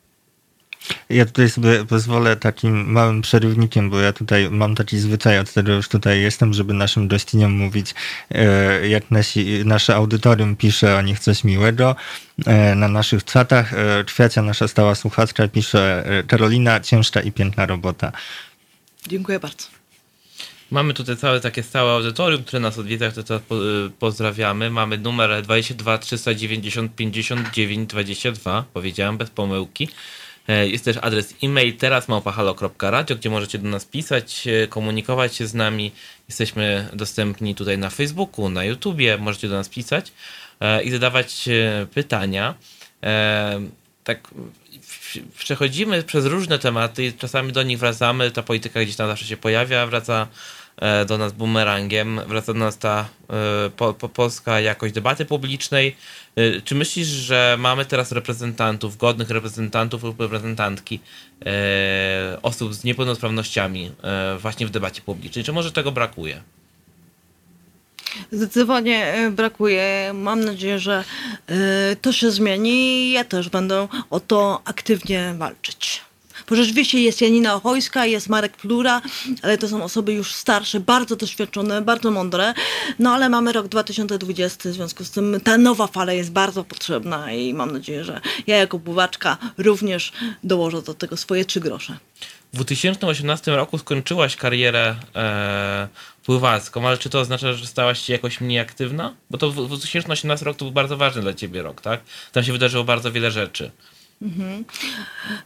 Ja tutaj sobie pozwolę takim małym przerywnikiem, bo ja tutaj mam taki zwyczaj, od tego już tutaj jestem, żeby naszym gościniom mówić, e, jak nasi, nasze audytorium pisze o nich coś miłego. E, Na naszych czatach e, Kwiacia, nasza stała słuchaczka, pisze e, Karolina, ciężka i piękna robota. Dziękuję bardzo. Mamy tutaj całe takie stałe audytorium, które nas odwiedza, które teraz po, pozdrawiamy. Mamy numer 22 390 59 22, powiedziałem bez pomyłki. E, Jest też adres e-mail teraz małpahalo.radio, gdzie możecie do nas pisać, e, komunikować się z nami. Jesteśmy dostępni tutaj na Facebooku, na YouTubie, możecie do nas pisać e, i zadawać pytania. Tak przechodzimy przez różne tematy czasami do nich wracamy. Ta polityka gdzieś tam zawsze się pojawia, wraca do nas bumerangiem, wraca do nas ta e, po, po, polska jakość debaty publicznej. E, Czy myślisz, że mamy teraz reprezentantów, godnych reprezentantów lub reprezentantki e, osób z niepełnosprawnościami e, właśnie w debacie publicznej? Czy może tego brakuje? Zdecydowanie e, brakuje. Mam nadzieję, że e, to się zmieni i ja też będę o to aktywnie walczyć. Bo rzeczywiście jest Janina Ochojska, jest Marek Plura, ale to są osoby już starsze, bardzo doświadczone, bardzo mądre. No ale mamy rok 2020, w związku z tym ta nowa fala jest bardzo potrzebna i mam nadzieję, że ja jako pływaczka również dołożę do tego swoje trzy grosze. W 2018 roku skończyłaś karierę e, pływacką, ale czy to oznacza, że stałaś się jakoś mniej aktywna? Bo to w 2018 rok to był bardzo ważny dla ciebie rok, tak? Tam się wydarzyło bardzo wiele rzeczy.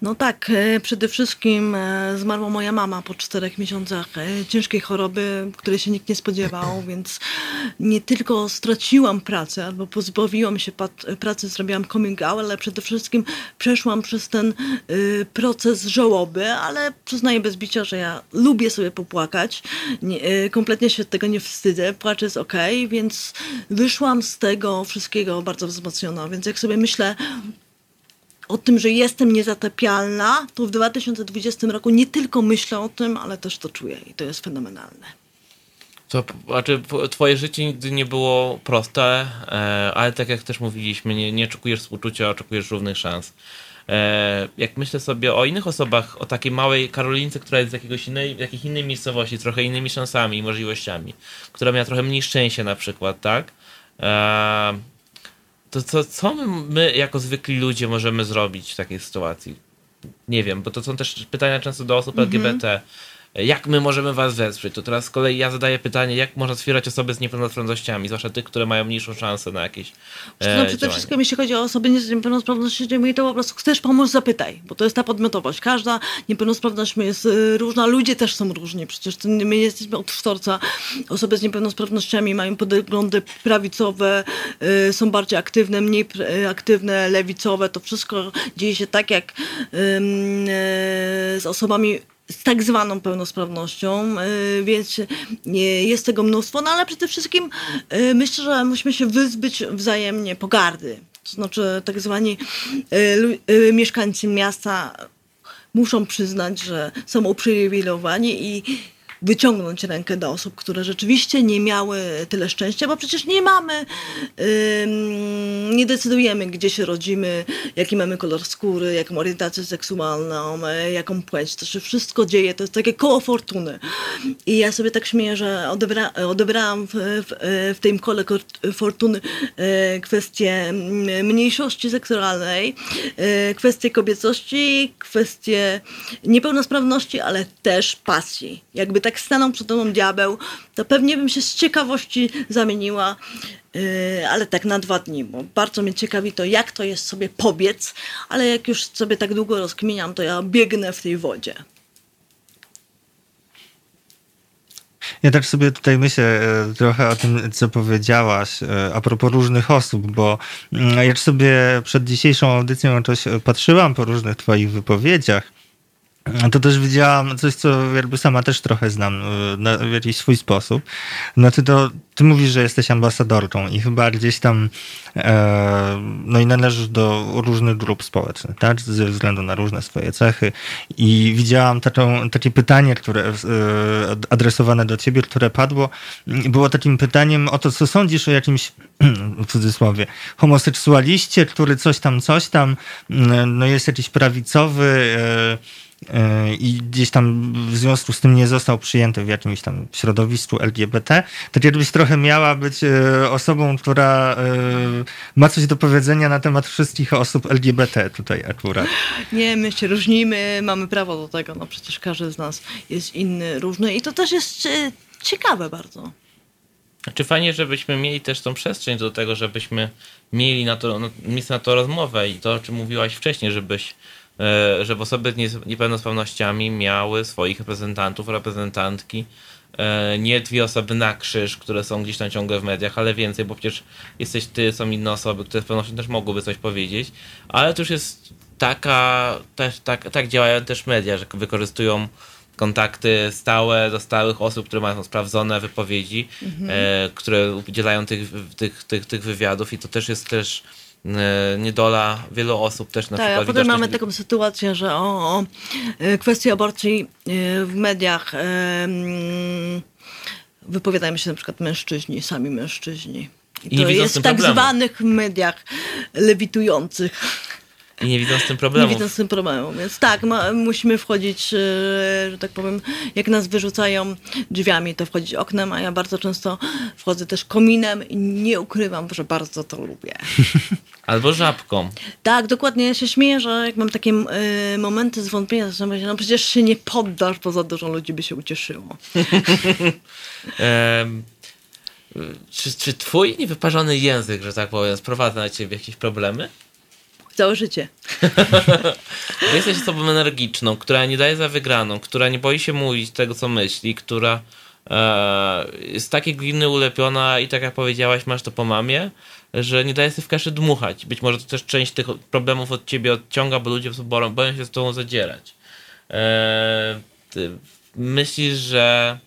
No tak, e, przede wszystkim e, zmarła moja mama po czterech miesiącach e, ciężkiej choroby, której się nikt nie spodziewał, więc nie tylko straciłam pracę, albo pozbawiłam się pracy, zrobiłam coming out, ale przede wszystkim przeszłam przez ten proces żałoby, ale przyznaję bez bicia, że ja lubię sobie popłakać, nie, kompletnie się tego nie wstydzę, płacz jest okej, więc wyszłam z tego wszystkiego bardzo wzmocniona, więc jak sobie myślę, o tym, że jestem niezatapialna, to w 2020 roku nie tylko myślę o tym, ale też to czuję i to jest fenomenalne. To, znaczy, twoje życie nigdy nie było proste, e, ale tak jak też mówiliśmy, nie, nie oczekujesz współczucia, oczekujesz równych szans. E, jak myślę sobie o innych osobach, o takiej małej Karolince, która jest z jakiegoś innej, jakiejś innej miejscowości, trochę innymi szansami i możliwościami, która miała trochę mniej szczęścia na przykład, tak? E, to co, my, my jako zwykli ludzie możemy zrobić w takiej sytuacji? Nie wiem, bo to są też pytania często do osób LGBT. Jak my możemy was wesprzeć? To teraz z kolei ja zadaję pytanie, jak można wspierać osoby z niepełnosprawnościami, zwłaszcza tych, które mają mniejszą szansę na jakieś e, No przede wszystkim, jeśli chodzi o osoby z niepełnosprawnościami, to po prostu chcesz pomóc, zapytaj, bo to jest ta podmiotowość. Każda niepełnosprawność jest y, różna, ludzie też są różni. Przecież my jesteśmy od kształca. Osoby z niepełnosprawnościami mają poglądy prawicowe, y, są bardziej aktywne, mniej y, aktywne, lewicowe. To wszystko dzieje się tak, jak z osobami z tak zwaną pełnosprawnością, y, więc nie, jest tego mnóstwo, no ale przede wszystkim y, myślę, że musimy się wyzbyć wzajemnie pogardy. To znaczy tak zwani y, y, mieszkańcy miasta muszą przyznać, że są uprzywilejowani i wyciągnąć rękę do osób, które rzeczywiście nie miały tyle szczęścia, bo przecież nie mamy, nie decydujemy, gdzie się rodzimy, jaki mamy kolor skóry, jaką orientację seksualną, e, jaką płeć. To się wszystko dzieje, to jest takie koło fortuny. I ja sobie tak śmieję, że odebra, odebrałam w, w, w tym kole fortuny e, kwestię mm, mniejszości seksualnej, e, kwestię kobiecości, kwestię niepełnosprawności, ale też pasji. Jakby tak stanął przed tobą diabeł, to pewnie bym się z ciekawości zamieniła, e, ale tak na dwa dni, bo bardzo mnie ciekawi to, jak to jest sobie pobiec, ale jak już sobie tak długo rozkminiam, to ja biegnę w tej wodzie. Ja też sobie tutaj myślę e, trochę o tym, co powiedziałaś e, a propos różnych osób, bo mm, jak sobie przed dzisiejszą audycją jakoś e, patrzyłam po różnych twoich wypowiedziach, to też widziałam coś, co jakby sama też trochę znam na, w jakiś swój sposób. Ty to, ty mówisz, że jesteś ambasadorką i chyba gdzieś tam e, no i należysz do różnych grup społecznych, tak? Ze względu na różne swoje cechy. I widziałam taką, takie pytanie, które e, adresowane do ciebie, które padło, było takim pytaniem o to, co sądzisz o jakimś w cudzysłowie, homoseksualiście, który coś tam, coś tam, no jest jakiś prawicowy, e, i gdzieś tam w związku z tym nie został przyjęty w jakimś tam środowisku LGBT, tak jakbyś trochę miała być e, osobą, która e, ma coś do powiedzenia na temat wszystkich osób LGBT tutaj akurat. Nie, my się różnimy, mamy prawo do tego, no przecież każdy z nas jest inny, różny i to też jest e, ciekawe bardzo. Czy fajnie, żebyśmy mieli też tą przestrzeń do tego, żebyśmy mieli na to, na, miejsce na to rozmowę i to, o czym mówiłaś wcześniej, żebyś e, żeby osoby z nie- niepełnosprawnościami miały swoich reprezentantów, reprezentantki, e, nie dwie osoby na krzyż, które są gdzieś tam ciągle w mediach, ale więcej, bo przecież jesteś ty, są inne osoby, które z pewnością też mogłyby coś powiedzieć, ale to już jest taka, też tak, tak działają też media, że wykorzystują kontakty stałe do stałych osób, które mają sprawdzone wypowiedzi, e, które udzielają tych, tych, tych, tych wywiadów i to też jest też niedola wielu osób też na tak, a przykład potem widocznych- mamy taką sytuację, że o, o e, kwestii aborcji e, w mediach e, wypowiadają się na przykład mężczyźni, sami mężczyźni. I I to jest w tak problemu. zwanych mediach lewitujących. I nie widzą z tym Nie problemu. widzę z tym problemu. Więc tak, ma, musimy wchodzić, e, że tak powiem, jak nas wyrzucają drzwiami, to wchodzić oknem, a ja bardzo często wchodzę też kominem i nie ukrywam, że bardzo to lubię. Albo żabką. Tak, dokładnie. Ja się śmieję, że jak mam takie e, momenty zwątpienia, to myślę, no przecież się nie poddasz, bo za dużo ludzi by się ucieszyło. Em, czy, czy twój niewyparzony język, że tak powiem, sprowadza na ciebie jakieś problemy? Całe życie. Jesteś osobą energiczną, która nie daje za wygraną, która nie boi się mówić tego, co myśli, która e, jest takie gliny ulepiona i tak jak powiedziałaś, masz to po mamie, że nie daje sobie w kaszy dmuchać. Być może to też część tych problemów od ciebie odciąga, bo ludzie boją, boją się z tobą zadzierać. E, myślisz, że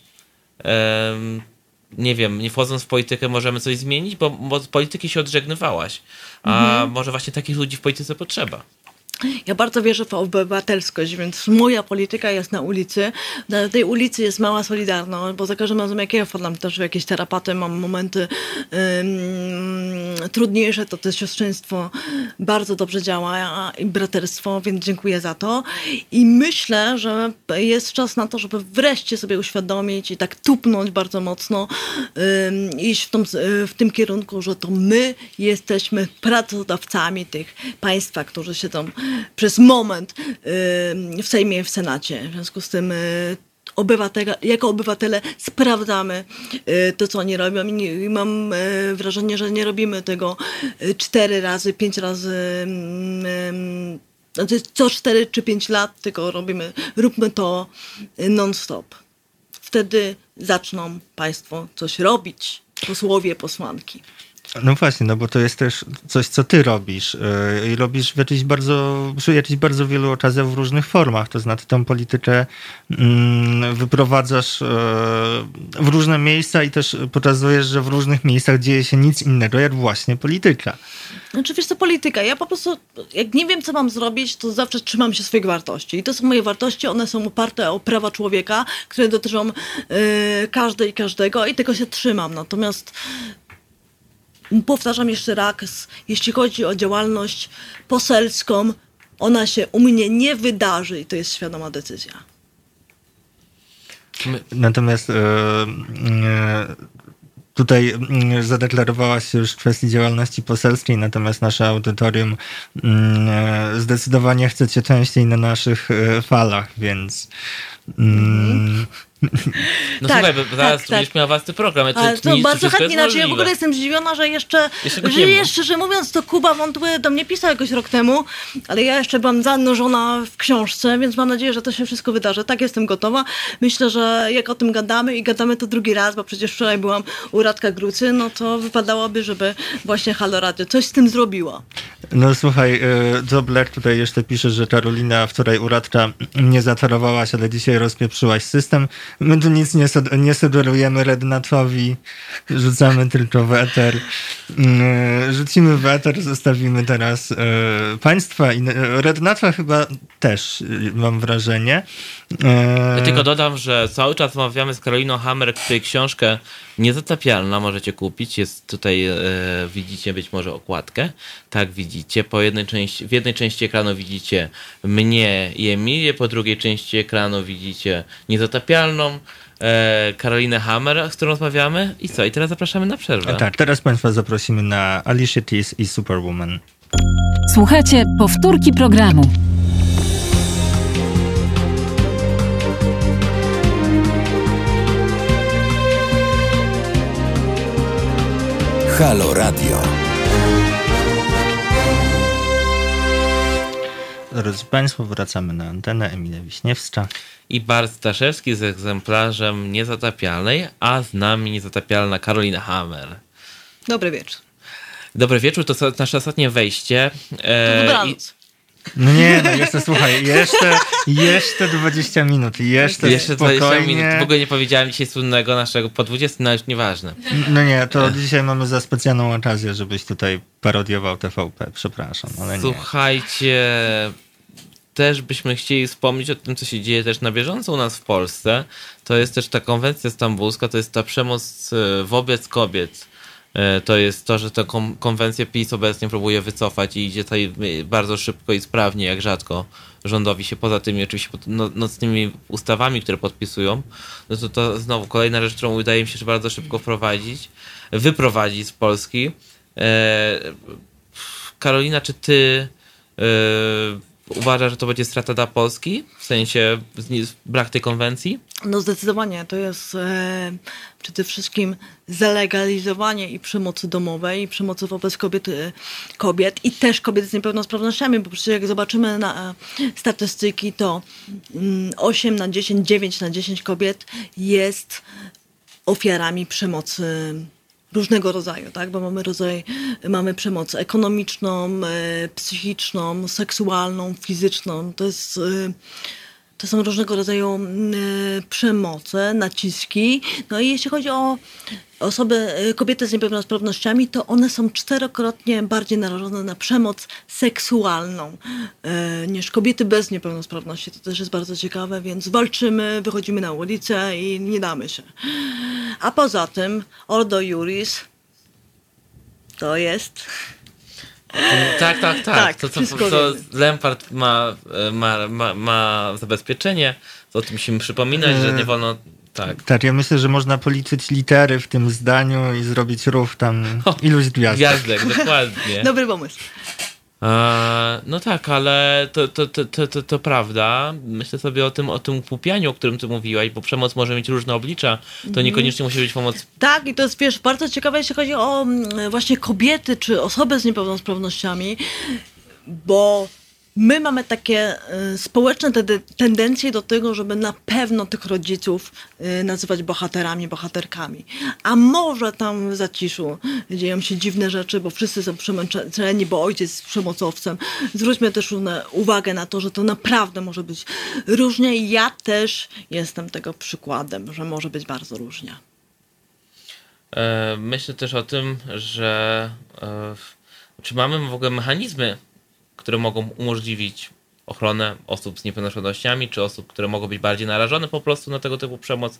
em, nie wiem, nie wchodząc w politykę możemy coś zmienić, bo, bo z polityki się odżegnywałaś. A może właśnie takich ludzi w polityce potrzeba. Ja bardzo wierzę w obywatelskość, więc moja polityka jest na ulicy. Na tej ulicy jest mała solidarność, bo za każdym razem jak ja wpadam też w jakieś terapaty, mam momenty ym, trudniejsze, to to siostrzeństwo bardzo dobrze działa i braterstwo, więc dziękuję za to. I myślę, że jest czas na to, żeby wreszcie sobie uświadomić i tak tupnąć bardzo mocno, ym, iść w, tą, w tym kierunku, że to my jesteśmy pracodawcami tych państwa, którzy siedzą przez moment ym, w Sejmie w Senacie. W związku z tym y, obywatela, jako obywatele sprawdzamy e, to, co oni robią i, mam wrażenie, że nie robimy tego cztery razy, pięć razy znaczy co 4 czy 5 lat, tylko robimy, róbmy to non-stop. Wtedy zaczną Państwo coś robić, posłowie, posłanki. No właśnie, no bo to jest też coś, co ty robisz yy, i robisz w jakichś bardzo, przy jakichś bardzo wielu okazjach w różnych formach, to znaczy tą politykę mm, wyprowadzasz yy, w różne miejsca i też pokazujesz, że w różnych miejscach dzieje się nic innego jak właśnie polityka. Znaczy, wiesz polityka. Ja po prostu, jak nie wiem, co mam zrobić, to zawsze trzymam się swoich wartości. I to są moje wartości, one są oparte o prawa człowieka, które dotyczą yy, każdej i każdego i tego się trzymam. Natomiast powtarzam jeszcze raz, jeśli chodzi o działalność poselską, ona się u mnie nie wydarzy i to jest świadoma decyzja. Natomiast e, e, tutaj mm, zadeklarowałaś już w kwestii działalności poselskiej, natomiast nasze audytorium mm, e, zdecydowanie chcecie częściej na naszych falach, więc mm, No Tak, słuchaj, bo zaraz tak, będziesz tak. miał własny program. Ja Ale to, mi- bardzo chętnie, znaczy ja w ogóle jestem zdziwiona, że jeszcze, Jeszcze jeszcze, że mówiąc to Kuba wątły do mnie pisał jakoś rok temu, ale ja jeszcze byłam zanurzona w książce, więc mam nadzieję, że to się wszystko wydarzy. Tak, jestem gotowa. Myślę, że jak o tym gadamy i gadamy to drugi raz, bo przecież wczoraj byłam u Radka Grucy, no to wypadałoby, żeby właśnie Halo Radio coś z tym zrobiła. No słuchaj, e, Zobler tutaj jeszcze pisze, że Karolina wczoraj u Radka nie zatarowałaś, ale dzisiaj rozpieprzyłaś system. My tu nic nie, nie sugerujemy Rednatowi, rzucamy tylko w eter. Mm, Rzucimy w eter, zostawimy teraz e, państwa. i e, Rednatwa chyba też, e, mam wrażenie. Ja tylko dodam, że cały czas rozmawiamy z Karoliną Hammer, której książkę Niezatapialna możecie kupić. Jest tutaj, widzicie być może okładkę. Tak, widzicie. Po jednej części, w jednej części ekranu widzicie mnie i Emilię, po drugiej części ekranu widzicie Niezatapialną e, Karolinę Hammer, z którą rozmawiamy. I co? I teraz zapraszamy na przerwę. Tak, teraz państwa zaprosimy na Alicia Keys i Superwoman. Słuchajcie powtórki programu. Halo Radio. Drodzy Państwo, wracamy na antenę. Emilia Wiśniewska. I Bart Staszewski z egzemplarzem Niezatapialnej, a z nami Niezatapialna Karolina Hammer. Dobry wieczór. Dobry wieczór, to nasze ostatnie wejście. To E, dobranoc. No nie, no jeszcze słuchaj, jeszcze, jeszcze 20 minut, jeszcze, Jeszcze 20 spokojnie. minut. W ogóle nie powiedziałem dzisiaj słynnego naszego po 20, no już nieważne. No nie, to dzisiaj mamy za specjalną okazję, żebyś tutaj parodiował TVP, przepraszam, ale nie. Słuchajcie, też byśmy chcieli wspomnieć o tym, co się dzieje też na bieżąco u nas w Polsce. To jest też ta konwencja stambulska, to jest ta przemoc e, wobec kobiet. E, To jest to, że tę kon- konwencję PiS obecnie próbuje wycofać i idzie tutaj e, bardzo szybko i sprawnie, jak rzadko rządowi się poza tymi oczywiście no, nocnymi ustawami, które podpisują, no to to znowu kolejna rzecz, którą udaje mi się bardzo szybko wprowadzić, wyprowadzić z Polski. Karolina, czy ty uważasz, że to będzie strata dla Polski? W sensie brak tej konwencji? No zdecydowanie to jest e, przede wszystkim zalegalizowanie i przemocy domowej, i przemocy wobec kobiet, e, kobiet i też kobiet z niepełnosprawnościami, bo przecież jak zobaczymy na e, statystyki, to mm, 8 na 10, 9 na 10 kobiet jest ofiarami przemocy różnego rodzaju, tak? Bo mamy rodzaj, mamy przemoc ekonomiczną, e, psychiczną, seksualną, fizyczną. To jest e, to są różnego rodzaju mm, e, przemoce, naciski. No i jeśli chodzi o osoby, e, kobiety z niepełnosprawnościami, to one są czterokrotnie bardziej narażone na przemoc seksualną e, niż kobiety bez niepełnosprawności. To też jest bardzo ciekawe, więc walczymy, wychodzimy na ulicę i nie damy się. A poza tym Ordo Juris to jest Tak, tak, tak. Tak, to, co, co. Lempart ma, e, ma, ma, ma zabezpieczenie, to o tym musimy przypominać, że nie wolno... Tak. Tak, ja myślę, że można policzyć litery w tym zdaniu i zrobić rów tam iluś gwiazdek. Gwiazdek, dokładnie. dobry pomysł. E, no tak, ale to, to, to, to, to, to prawda. Myślę sobie o tym, o tym upłupianiu, o którym ty mówiłaś, bo przemoc może mieć różne oblicza. To niekoniecznie musi być pomoc Tak, i to jest, wiesz, bardzo ciekawe, jeśli chodzi o mm, właśnie kobiety czy osoby z niepełnosprawnościami, bo my mamy takie y, społeczne te, tendencje do tego, żeby na pewno tych rodziców y, nazywać bohaterami, bohaterkami. A może tam w zaciszu dzieją się dziwne rzeczy, bo wszyscy są przemęczeni, bo ojciec jest przemocowcem. Zwróćmy też uwagę na to, że to naprawdę może być różnie ja też jestem tego przykładem, że może być bardzo różnie. E, Myślę też o tym, że e, czy mamy w ogóle mechanizmy, które mogą umożliwić ochronę osób z niepełnosprawnościami, czy osób, które mogą być bardziej narażone po prostu na tego typu przemoc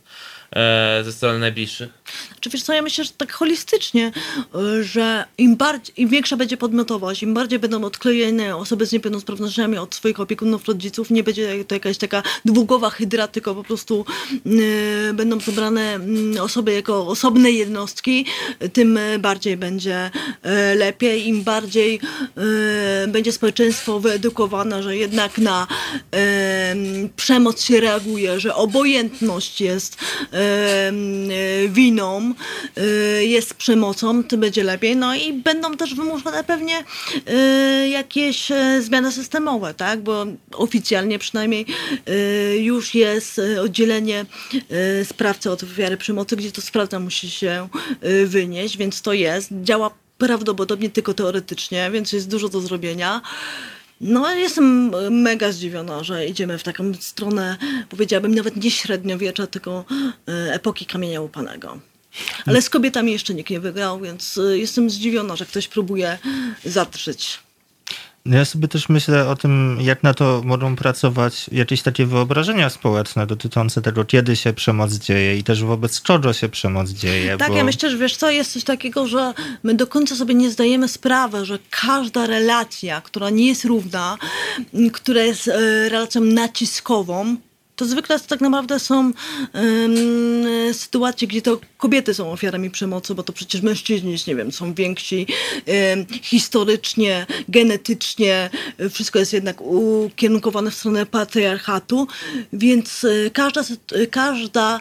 e, ze strony najbliższych? Czy wiesz co, ja myślę, że tak holistycznie, y, że im, bardziej, im większa będzie podmiotowość, im bardziej będą odklejone osoby z niepełnosprawnościami od swoich opiekunów, rodziców, nie będzie to jakaś taka dwugłowa hydra, tylko po prostu y, będą zebrane y, osoby jako osobne jednostki, tym bardziej będzie lepiej, im bardziej będzie społeczeństwo wyedukowane, że jednak na y, przemoc się reaguje, że obojętność jest y, winą, y, jest przemocą, tym będzie lepiej. No i będą też wymuszone pewnie y, jakieś zmiany systemowe, tak? Bo oficjalnie przynajmniej już jest oddzielenie sprawcy od ofiary przemocy, gdzie to sprawca musi się wynieść, więc to jest. Działa prawdopodobnie tylko teoretycznie, więc jest dużo do zrobienia. No, jestem mega zdziwiona, że idziemy w taką stronę, powiedziałabym, nawet nie średniowiecza, tylko e, epoki kamienia łupanego. Ale z kobietami jeszcze nikt nie wygrał, więc e, jestem zdziwiona, że ktoś próbuje zatrzeć. No Ja sobie też myślę o tym, jak na to mogą pracować jakieś takie wyobrażenia społeczne dotyczące tego, kiedy się przemoc dzieje i też wobec kogo się przemoc dzieje. Tak, bo... ja myślę, że wiesz co, jest coś takiego, że my do końca sobie nie zdajemy sprawy, że każda relacja, która nie jest równa, która jest e, relacją naciskową, to zwykle tak naprawdę są sytuacje, gdzie to kobiety są ofiarami przemocy, bo to przecież mężczyźni, nie wiem, są więksi historycznie, genetycznie, wszystko jest jednak ukierunkowane w stronę patriarchatu, więc e, każda, e, każda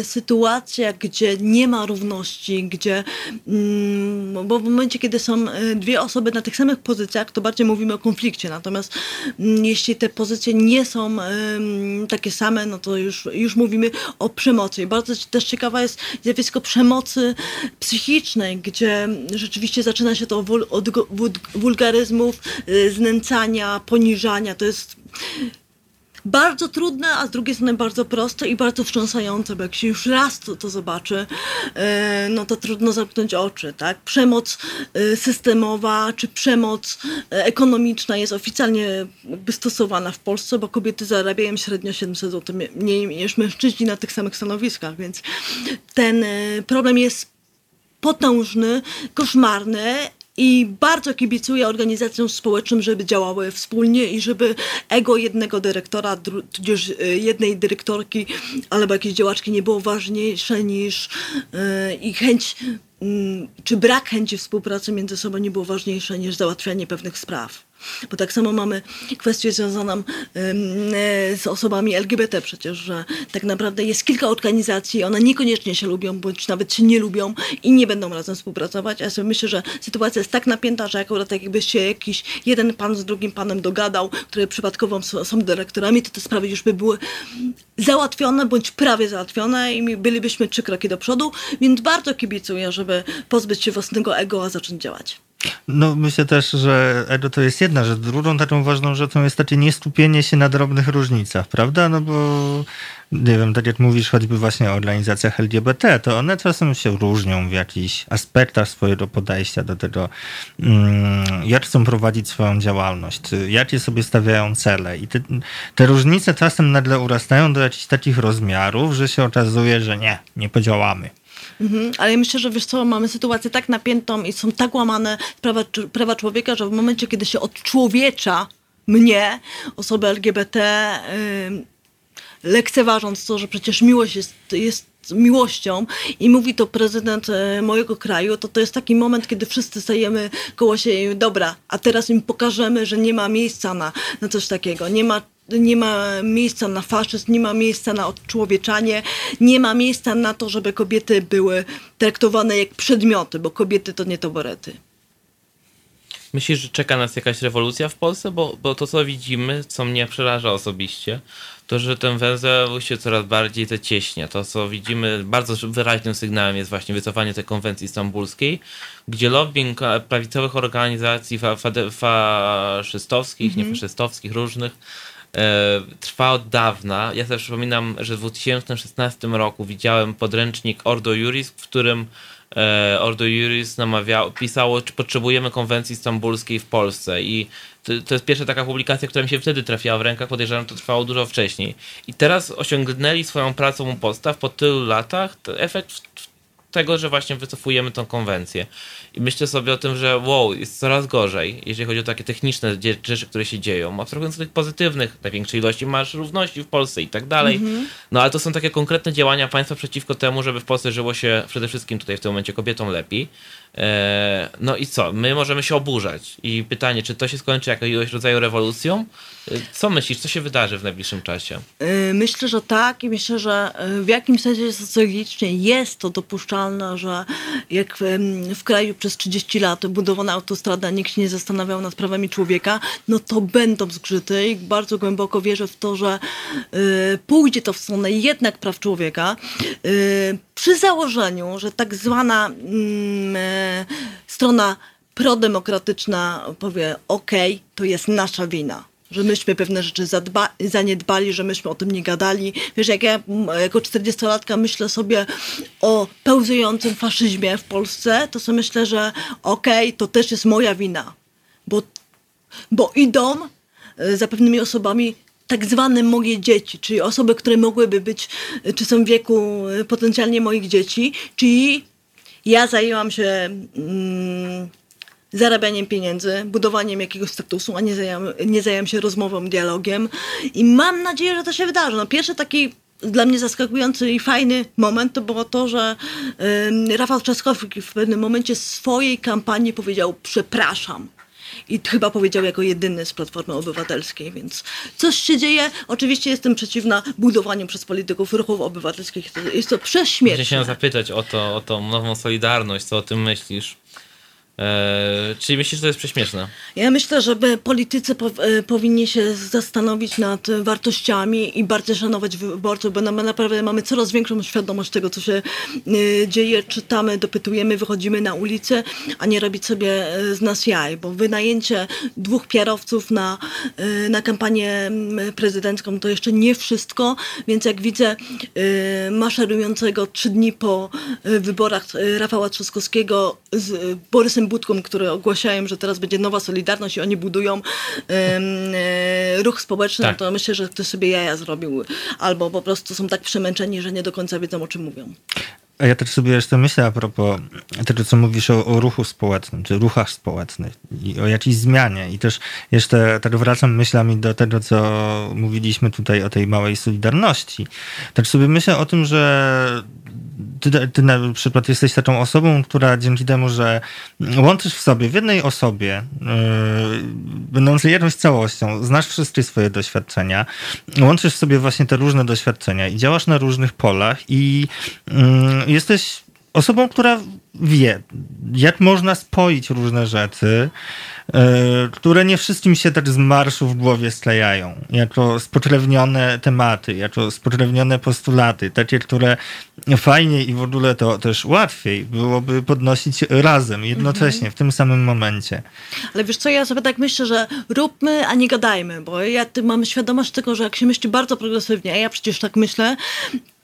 e, sytuacja, gdzie nie ma równości, gdzie, mm, bo w momencie, kiedy są dwie osoby na tych samych pozycjach, to bardziej mówimy o konflikcie, natomiast mm, jeśli te pozycje nie są takie same, no to już, już mówimy o przemocy. I bardzo też ciekawa jest zjawisko przemocy psychicznej, gdzie rzeczywiście zaczyna się to od wulgaryzmów, y, znęcania, poniżania. To jest bardzo trudne, a z drugiej strony bardzo proste i bardzo wstrząsające, bo jak się już raz to, to zobaczy, e, no to trudno zamknąć oczy, tak? Przemoc e, systemowa czy przemoc e, ekonomiczna jest oficjalnie stosowana w Polsce, bo kobiety zarabiają średnio 700 zł mniej niż mężczyźni na tych samych stanowiskach, więc ten problem jest potężny, koszmarny i bardzo kibicuję organizacjom społecznym, żeby działały wspólnie i żeby ego jednego dyrektora, tudzież y, jednej dyrektorki albo jakiejś działaczki nie było ważniejsze niż y, i chęć mm, czy brak chęci współpracy między sobą nie było ważniejsze niż załatwianie pewnych spraw. Bo tak samo mamy kwestię związaną e, z osobami LGBT przecież, że tak naprawdę jest kilka organizacji, one niekoniecznie się lubią, bądź nawet się nie lubią i nie będą razem współpracować. Ja sobie myślę, że sytuacja jest tak napięta, że akurat tak jakby się jakiś jeden pan z drugim panem dogadał, które przypadkowo są dyrektorami, to te sprawy już by były załatwione, bądź prawie załatwione i bylibyśmy trzy kroki do przodu, więc bardzo kibicuję, żeby pozbyć się własnego ego, a zacząć działać. No myślę też, że to jest jedna rzecz. Drugą taką ważną rzeczą jest takie nieskupienie się na drobnych różnicach, prawda? No bo nie wiem, tak jak mówisz choćby właśnie o organizacjach LGBT, to one czasem się różnią w jakichś aspektach swojego podejścia do tego, mm, jak chcą prowadzić swoją działalność, jakie sobie stawiają cele. I te, te różnice czasem nagle urastają do jakichś takich rozmiarów, że się okazuje, że nie, nie podziałamy. Mhm, ale myślę, że wiesz co, mamy sytuację tak napiętą i są tak łamane prawa, prawa człowieka, że w momencie, kiedy się odczłowiecza mnie, osobę LGBT, ym, lekceważąc to, że przecież miłość jest, jest miłością i mówi to prezydent e, mojego kraju, to to jest taki moment, kiedy wszyscy stajemy koło siebie, dobra, a teraz im pokażemy, że nie ma miejsca na, na coś takiego, nie ma nie ma miejsca na faszyzm, nie ma miejsca na odczłowieczanie, nie ma miejsca na to, żeby kobiety były traktowane jak przedmioty, bo kobiety to nie toborety. Myślisz, że czeka nas jakaś rewolucja w Polsce? Bo, bo to, co widzimy, co mnie przeraża osobiście, to, że ten węzeł się coraz bardziej zacieśnia. To, co widzimy, bardzo wyraźnym sygnałem jest właśnie wycofanie tej konwencji stambulskiej, gdzie lobbying prawicowych organizacji fa, fa, faszystowskich, Mhm. niefaszystowskich, różnych, e, trwa od dawna. Ja sobie przypominam, że w 2016 roku widziałem podręcznik Ordo Juris, w którym e, Ordo Juris namawiało, pisało, czy potrzebujemy konwencji stambulskiej w Polsce i to, to jest pierwsza taka publikacja, która mi się wtedy trafiła w rękach, podejrzewam, to trwało dużo wcześniej. I teraz osiągnęli swoją pracą u podstaw po tylu latach efekt w- w- tego, że właśnie wycofujemy tą konwencję. I myślę sobie o tym, że wow, jest coraz gorzej, jeżeli chodzi o takie techniczne rzeczy, które się dzieją. Abstrahując tych pozytywnych, największej ilości masz równości w Polsce i tak dalej. No ale to są takie konkretne działania państwa przeciwko temu, żeby w Polsce żyło się przede wszystkim tutaj w tym momencie kobietom lepiej. E, no i co? My możemy się oburzać. I pytanie, czy to się skończy jakiegoś rodzaju rewolucją? E, Co myślisz, co się wydarzy w najbliższym czasie? Y, Myślę, że tak i myślę, że y, w jakimś sensie socjologicznie jest to dopuszczalne, że jak w, kraju przez 30 lat budowana autostrada, nikt się nie zastanawiał nad prawami człowieka, no to będą zgrzyty i bardzo głęboko wierzę w to, że y, pójdzie to w stronę jednak praw człowieka. Przy założeniu, że tak zwana mm, e, strona prodemokratyczna powie, okej, to jest nasza wina że myśmy pewne rzeczy zadba- zaniedbali, że myśmy o tym nie gadali. Wiesz, jak ja jako 40-latka myślę sobie o pełzującym faszyzmie w Polsce, to sobie myślę, że okej, to też jest moja wina, bo, bo idą e, za pewnymi osobami tak zwane moje dzieci, czyli osoby, które mogłyby być, czy są w wieku e, potencjalnie moich dzieci, czyli ja zajęłam się mm, zarabianiem pieniędzy, budowaniem jakiegoś statusu, a nie zajęłam, nie zajęłam się rozmową, dialogiem. I mam nadzieję, że to się wydarzy. No, pierwszy taki dla mnie zaskakujący i fajny moment to było to, że Rafał Trzaskowski w pewnym momencie swojej kampanii powiedział przepraszam. I chyba powiedział jako jedyny z Platformy Obywatelskiej, więc coś się dzieje. Oczywiście jestem przeciwna budowaniu przez polityków ruchów obywatelskich. Jest to Muszę prześmieszne. się zapytać o, to, o tą nową Solidarność, co o tym myślisz? E, czyli myślisz, że to jest prześmieszne? Ja myślę, że politycy pow- e, powinni się zastanowić nad wartościami i bardziej szanować wyborców, bo na- naprawdę mamy coraz większą świadomość tego, co się e, dzieje, czytamy, dopytujemy, wychodzimy na ulicę, a nie robić sobie e, z nas jaj, bo wynajęcie dwóch PR-owców na, e, na kampanię prezydencką to jeszcze nie wszystko, więc jak widzę e, maszerującego trzy dni po wyborach Rafała Trzaskowskiego z Borysem Budką, które ogłaszają, że teraz będzie nowa Solidarność i oni budują e, ruch społeczny, Tak. to myślę, że ktoś sobie jaja zrobił. Albo po prostu są tak przemęczeni, że nie do końca wiedzą, o czym mówią. A ja też sobie jeszcze myślę a propos tego, co mówisz o, o ruchu społecznym, czy ruchach społecznych i o jakiejś zmianie. I też jeszcze tak wracam myślami do tego, co mówiliśmy tutaj o tej małej solidarności. Tak sobie myślę o tym, że ty, ty na przykład jesteś taką osobą, która dzięki temu, że łączysz w sobie, w jednej osobie, yy, będącej jakąś całością, znasz wszystkie swoje doświadczenia, łączysz w sobie właśnie te różne doświadczenia i działasz na różnych polach i yy, jesteś osobą, która wie, jak można spoić różne rzeczy, które nie wszystkim się tak z marszu w głowie sklejają, jako spokrewnione tematy, jako spokrewnione postulaty, takie, które fajniej i w ogóle to też łatwiej byłoby podnosić razem, jednocześnie, w tym samym momencie. Ale wiesz co, ja sobie tak myślę, że róbmy, a nie gadajmy, bo ja mam świadomość tego, że jak się myśli bardzo progresywnie, a ja przecież tak myślę,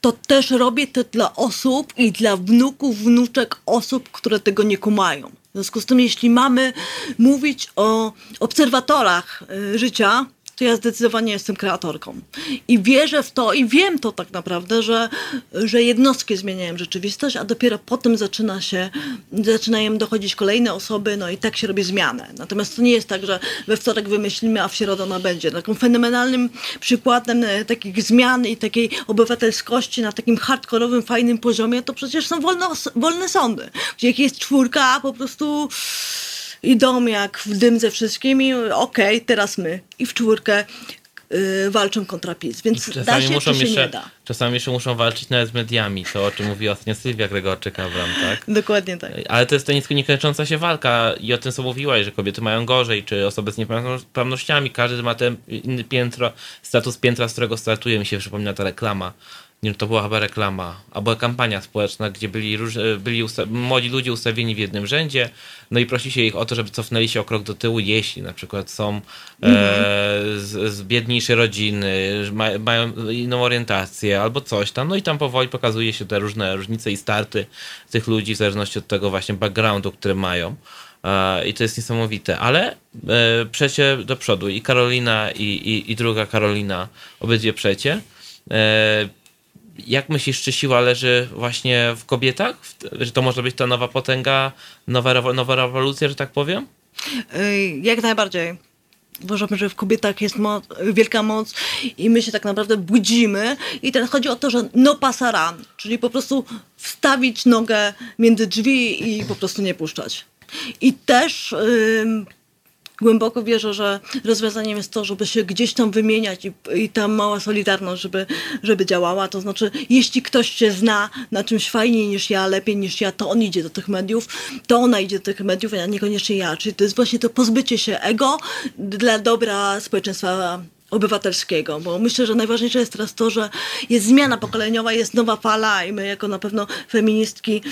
to też robię to dla osób i dla wnuków, wnuczek osób, które tego nie kumają. W związku z tym, jeśli mamy mówić o obserwatorach y, życia, to ja zdecydowanie jestem kreatorką. I wierzę w to i wiem to tak naprawdę, że, że jednostki zmieniają rzeczywistość, a dopiero potem zaczyna się, zaczynają dochodzić kolejne osoby, no i tak się robi zmianę. Natomiast to nie jest tak, że we wtorek wymyślimy, a w środę ona będzie. Taką fenomenalnym przykładem e, takich zmian i takiej obywatelskości na takim hardkorowym, fajnym poziomie, to przecież są wolne, wolne sądy, gdzie jak jest czwórka, po prostu idą jak w dym ze wszystkimi, okej, teraz my. I w czwórkę y, walczą kontra PiS. Więc da Czasami się, muszą, się jeszcze, nie da. czasami jeszcze muszą walczyć nawet z mediami, to o czym mówi ostatnio Sylwia Gregorczyk-Abram, tak? Dokładnie tak. Ale to jest to niekończąca się walka i o tym, co mówiłaś, że kobiety mają gorzej, czy osoby z niepełnosprawnościami, każdy ma ten inny piętro, status piętra, z którego startuje. Mi się przypomina ta reklama. Nie, to była chyba reklama, albo kampania społeczna, gdzie byli, róż, byli młodzi ludzie ustawieni w jednym rzędzie, no i prosi się ich o to, żeby cofnęli się o krok do tyłu, jeśli na przykład są e, z, z biedniejszej rodziny, ma, mają inną orientację albo coś tam, no i tam powoli pokazuje się te różne różnice i starty tych ludzi w zależności od tego właśnie backgroundu, który mają. E, I to jest niesamowite, ale e, przecie do przodu i Karolina i, i, i druga Karolina, obydwie przecie. Jak myślisz, czy siła leży właśnie w kobietach? Że to może być ta nowa potęga, nowa, nowa rewolucja, że tak powiem? Y, Jak najbardziej. Uważam, że w kobietach jest moc, wielka moc i my się tak naprawdę budzimy. I teraz chodzi o to, że no pasaran, czyli po prostu wstawić nogę między drzwi i po prostu nie puszczać. I też głęboko wierzę, że rozwiązaniem jest to, żeby się gdzieś tam wymieniać i, i ta mała solidarność, żeby, żeby działała. To znaczy, jeśli ktoś się zna na czymś fajniej niż ja, lepiej niż ja, to on idzie do tych mediów, to ona idzie do tych mediów, a niekoniecznie ja. Czyli to jest właśnie to pozbycie się ego dla dobra społeczeństwa obywatelskiego, bo myślę, że najważniejsze jest teraz to, że jest zmiana pokoleniowa, jest nowa fala i my jako na pewno feministki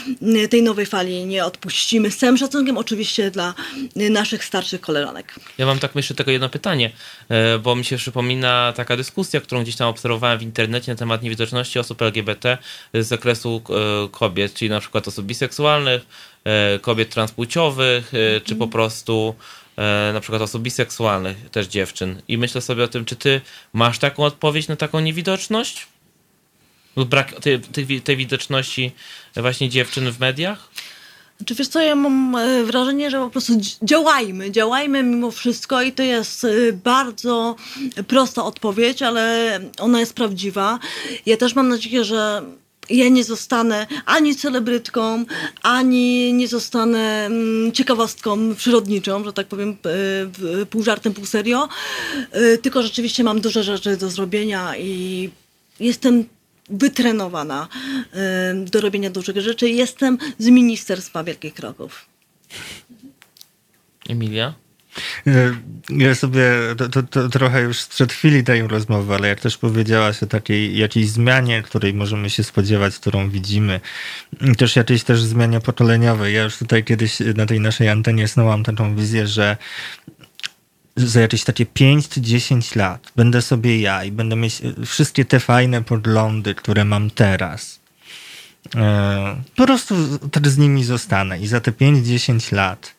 tej nowej fali nie odpuścimy. Z całym szacunkiem oczywiście dla naszych starszych koleżanek. Ja mam tak myślę tylko jedno pytanie, e, bo mi się przypomina taka dyskusja, którą gdzieś tam obserwowałem w internecie na temat niewidoczności osób LGBT z zakresu e, kobiet, czyli na przykład osób biseksualnych, e, kobiet transpłciowych, czy po prostu na przykład osób biseksualnych, też dziewczyn. I myślę sobie o tym, czy ty masz taką odpowiedź na taką niewidoczność? Lub Brak tej, tej, tej widoczności właśnie dziewczyn w mediach? Czy wiesz co, ja mam e, wrażenie, że po prostu dzi- działajmy, działajmy mimo wszystko i to jest e, bardzo prosta odpowiedź, ale ona jest prawdziwa. Ja też mam nadzieję, że ja nie zostanę ani celebrytką, ani nie zostanę mm, ciekawostką przyrodniczą, że tak powiem, e, pół żartem, pół serio, E, tylko rzeczywiście mam dużo rzeczy do zrobienia i jestem wytrenowana em, do robienia dużych rzeczy. Jestem z Ministerstwa Wielkich Kroków. Emilia? Ja sobie to, to, to trochę już sprzed chwili tej rozmowy, ale jak też powiedziałaś o takiej jakiejś zmianie, której możemy się spodziewać, którą widzimy, też jakiejś też zmianie pokoleniowej. Ja już tutaj kiedyś na tej naszej antenie snułam taką wizję, że za jakieś takie 5 czy 10 lat będę sobie ja i będę mieć wszystkie te fajne poglądy, które mam teraz. E, Po prostu tak z nimi zostanę i za te 5-10 lat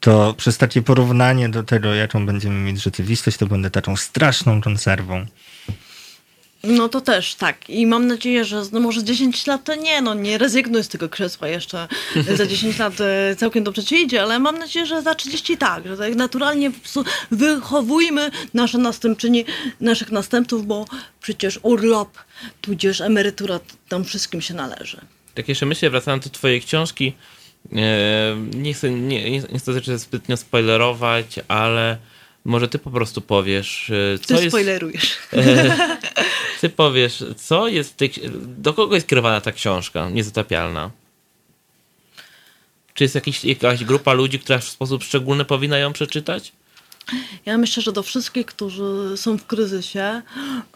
to przez takie porównanie do tego, jaką będziemy mieć rzeczywistość, to będę taką straszną konserwą. No to też tak. I mam nadzieję, że no może 10 lat to nie, no nie rezygnuj z tego krzesła jeszcze. Za 10 lat e, całkiem dobrze ci idzie, ale mam nadzieję, że za 30 tak, że tak naturalnie wychowujmy nasze następczyni, naszych następców, bo przecież urlop, tudzież emerytura tam wszystkim się należy. Tak jeszcze myślę, wracając do twojej książki, nie chcę, nie, nie, nie chcę rzeczy zbytnio spoilerować, ale może ty po prostu powiesz, e, Ty co jest, spoilerujesz. ty powiesz, co jest tej, do kogo jest kierowana ta książka niezatapialna? Czy jest jakiś, jakaś grupa ludzi, która w sposób szczególny powinna ją przeczytać? Ja myślę, że do wszystkich, którzy są w kryzysie,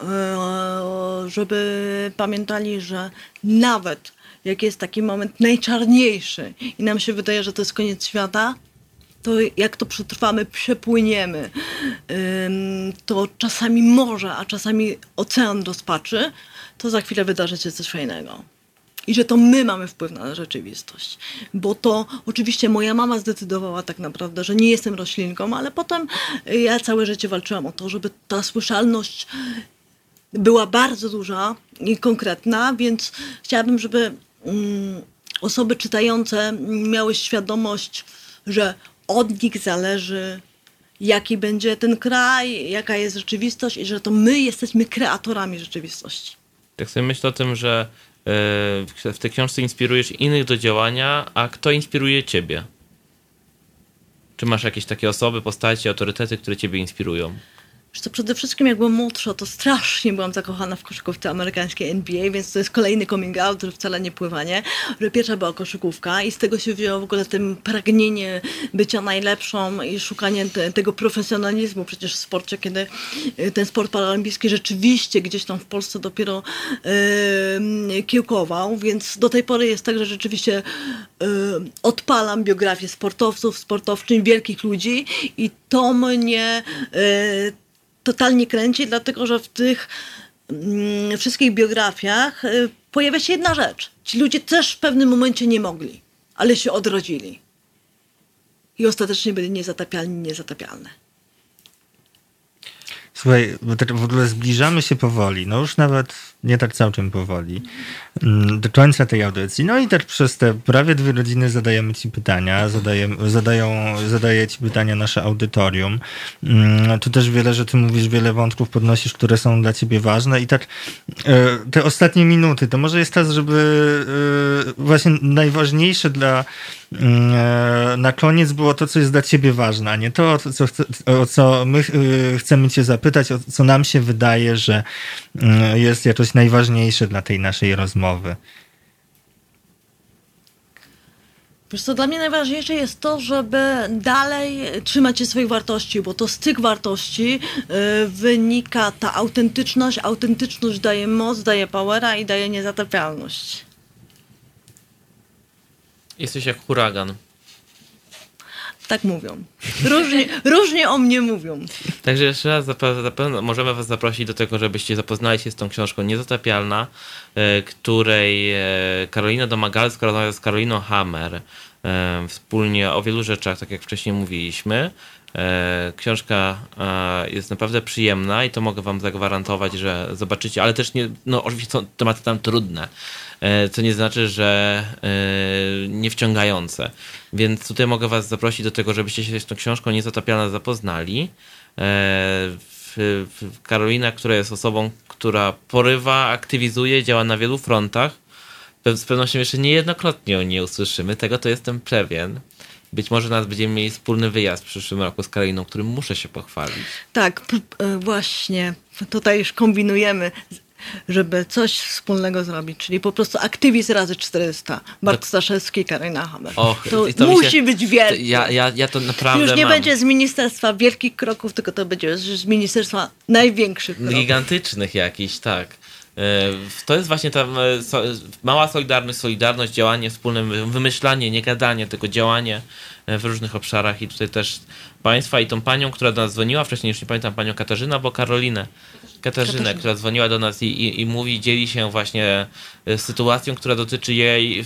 e, żeby pamiętali, że nawet jak jest taki moment najczarniejszy i nam się wydaje, że to jest koniec świata, to jak to przetrwamy, przepłyniemy, to czasami morze, a czasami ocean rozpaczy, to za chwilę wydarzy się coś fajnego. I że to my mamy wpływ na rzeczywistość. Bo to oczywiście moja mama zdecydowała tak naprawdę, że nie jestem roślinką, ale potem ja całe życie walczyłam o to, żeby ta słyszalność była bardzo duża i konkretna, więc chciałabym, żeby osoby czytające miały świadomość, że od nich zależy, jaki będzie ten kraj, jaka jest rzeczywistość i że to my jesteśmy kreatorami rzeczywistości. Tak sobie myślę o tym, że e, w tej książce inspirujesz innych do działania, a kto inspiruje ciebie? Czy masz jakieś takie osoby, postacie, autorytety, które ciebie inspirują? Wiesz co, przede wszystkim jak byłam młodsza, to strasznie byłam zakochana w koszykówce amerykańskiej NBA, więc to jest kolejny coming out, że wcale nie pływanie, że pierwsza była koszykówka i z tego się wzięło w ogóle tym pragnienie bycia najlepszą i szukanie te, tego profesjonalizmu przecież w sporcie, kiedy y, ten sport paralimpijski rzeczywiście gdzieś tam w Polsce dopiero yy, kiełkował, więc do tej pory jest tak, że rzeczywiście yy, odpalam biografię sportowców, sportowczyń, wielkich ludzi i to mnie yy, totalnie kręci, dlatego że w tych mm, wszystkich biografiach y, pojawia się jedna rzecz. Ci ludzie też w pewnym momencie nie mogli, ale się odrodzili. I ostatecznie byli niezatapialni, niezatapialne. Słuchaj, tak w ogóle zbliżamy się powoli, no już nawet nie tak całkiem powoli, mm, do końca tej audycji. No i tak przez te prawie dwie godziny zadajemy ci pytania, zadaję, zadają, zadaje ci pytania nasze audytorium. Mm, Tu też wiele, ty mówisz, wiele wątków podnosisz, które są dla ciebie ważne i tak e, te ostatnie minuty, to może jest czas, żeby e, właśnie najważniejsze dla mm, e, na koniec było to, co jest dla ciebie ważne, a nie to, co, o co my chcemy cię zapytać, o co nam się wydaje, że jest jakoś najważniejsze dla tej naszej rozmowy. Wiesz co, dla mnie najważniejsze jest to, żeby dalej trzymać się swoich wartości, bo to z tych wartości y, wynika ta autentyczność. Autentyczność daje moc, daje powera i daje niezatapialność. Jesteś jak huragan. Tak mówią. Różnie, różnie o mnie mówią. Także jeszcze raz możemy Was zaprosić do tego, żebyście zapoznali się z tą książką Niezatapialna, e, której e, Karolina Domagalska rozmawia z Karoliną Hammer e, wspólnie o wielu rzeczach, tak jak wcześniej mówiliśmy. Książka jest naprawdę przyjemna i to mogę Wam zagwarantować, że zobaczycie, ale też nie, no oczywiście są tematy tam trudne, co nie znaczy, że e, nie wciągające. Więc tutaj mogę Was zaprosić do tego, żebyście się z tą książką Niezatapialna zapoznali. E, Karolina, która jest osobą, która porywa, aktywizuje, działa na wielu frontach. Z pewnością jeszcze niejednokrotnie o niej usłyszymy, tego to jestem pewien. Być może nas będziemy mieli wspólny wyjazd w przyszłym roku z Karoliną, którym muszę się pochwalić. Tak, e, właśnie. Tutaj już kombinujemy, żeby coś wspólnego zrobić, czyli po prostu aktywizm razy 400. Bart Staszewski, Karina Hammer. Och, to to musi się- być wielkie. Ja, ja, ja to naprawdę Już nie mam. będzie z Ministerstwa Wielkich Kroków, tylko to będzie z Ministerstwa Największych Kroków. Gigantycznych jakichś, tak. E, To jest właśnie ta e, mała solidarność, solidarność, działanie wspólne, wymyślanie, nie gadanie, tylko działanie e, w różnych obszarach i tutaj też Państwa i tą panią, która do nas dzwoniła, wcześniej już nie pamiętam panią Katarzynę, bo Karolinę. Katarzynę, Katarzyna. która dzwoniła do nas i, i, i mówi, dzieli się właśnie e, sytuacją, która dotyczy jej e,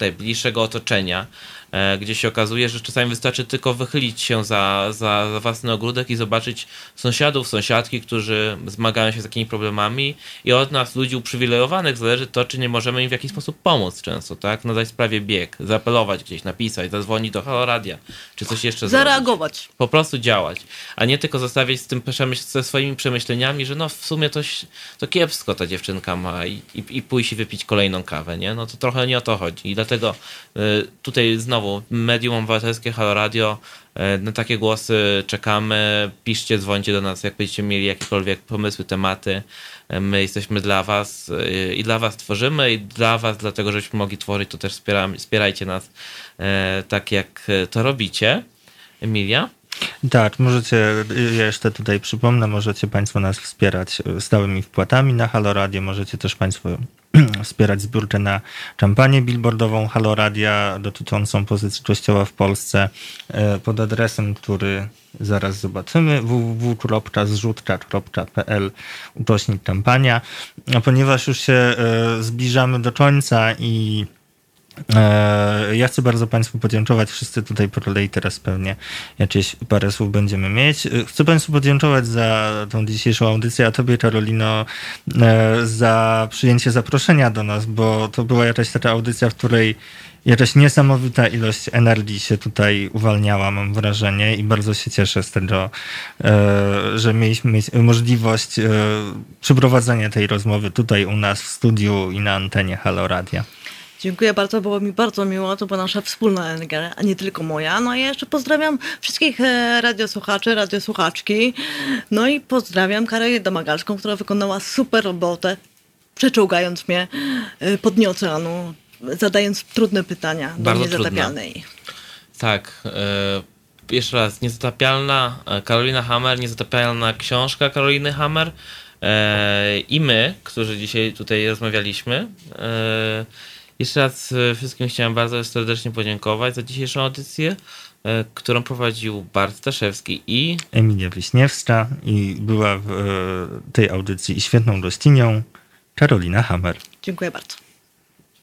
najbliższego otoczenia, e, gdzie się okazuje, że czasami wystarczy tylko wychylić się za, za, za własny ogródek i zobaczyć sąsiadów, sąsiadki, którzy zmagają się z takimi problemami i od nas, ludzi uprzywilejowanych, zależy to, czy nie możemy im w jakiś sposób pomóc często, tak? Nadać sprawie bieg, zaapelować gdzieś, napisać, zadzwonić do Halo Radia, czy coś jeszcze zrobić Zareagować. po prostu działać, a nie tylko zostawiać z tym przemyśl- ze swoimi przemyśleniami, że no w sumie to, to kiepsko ta dziewczynka ma i, i, i pójść i wypić kolejną kawę, nie? No to trochę nie o to chodzi i dlatego y, tutaj znowu medium obywatelskie Halo Radio y, na takie głosy czekamy, piszcie, dzwońcie do nas, jak będziecie mieli jakiekolwiek pomysły, tematy, Y, my jesteśmy dla was y, i dla was tworzymy i dla was, dlatego żebyśmy mogli tworzyć, to też wspierajcie nas tak jak to robicie. Emilia? Tak, możecie, ja jeszcze tutaj przypomnę, możecie Państwo nas wspierać stałymi wpłatami na Halo Radio, możecie też Państwo wspierać zbiórkę na kampanię billboardową Halo Radia dotyczącą pozycji Kościoła w Polsce e, pod adresem, który zaraz zobaczymy www.zrzutka.pl ukośnik kampania. A ponieważ już się e, zbliżamy do końca i Ja chcę bardzo Państwu podziękować. Wszyscy tutaj po kolei teraz pewnie jakieś parę słów będziemy mieć. E, Chcę Państwu podziękować za tą dzisiejszą audycję, a Tobie, Karolino, e, za przyjęcie zaproszenia do nas, bo to była jakaś taka audycja, w której jakaś niesamowita ilość energii się tutaj uwalniała, mam wrażenie, i bardzo się cieszę z tego, e, że mieliśmy mieć możliwość e, przeprowadzenia tej rozmowy tutaj u nas w studiu i na antenie Halo Radia. Dziękuję bardzo, było mi bardzo miło. To była nasza wspólna energia, a nie tylko moja. No i jeszcze pozdrawiam wszystkich e, radiosłuchaczy, radiosłuchaczki. No i pozdrawiam Karolinę Domagalską, która wykonała super robotę, przeczołgając mnie e, po dnie oceanu, zadając trudne pytania do Bardzo niezatapialnej. Tak. E, jeszcze raz, niezatapialna Karolina Hammer, niezatapialna książka Karoliny Hammer i my, którzy dzisiaj tutaj rozmawialiśmy. Jeszcze raz e, wszystkim chciałem bardzo serdecznie podziękować za dzisiejszą audycję, e, którą prowadził Bart Staszewski i Emilia Wiśniewska i była w e, tej audycji świetną gościnią Karolina Hammer. Dziękuję bardzo.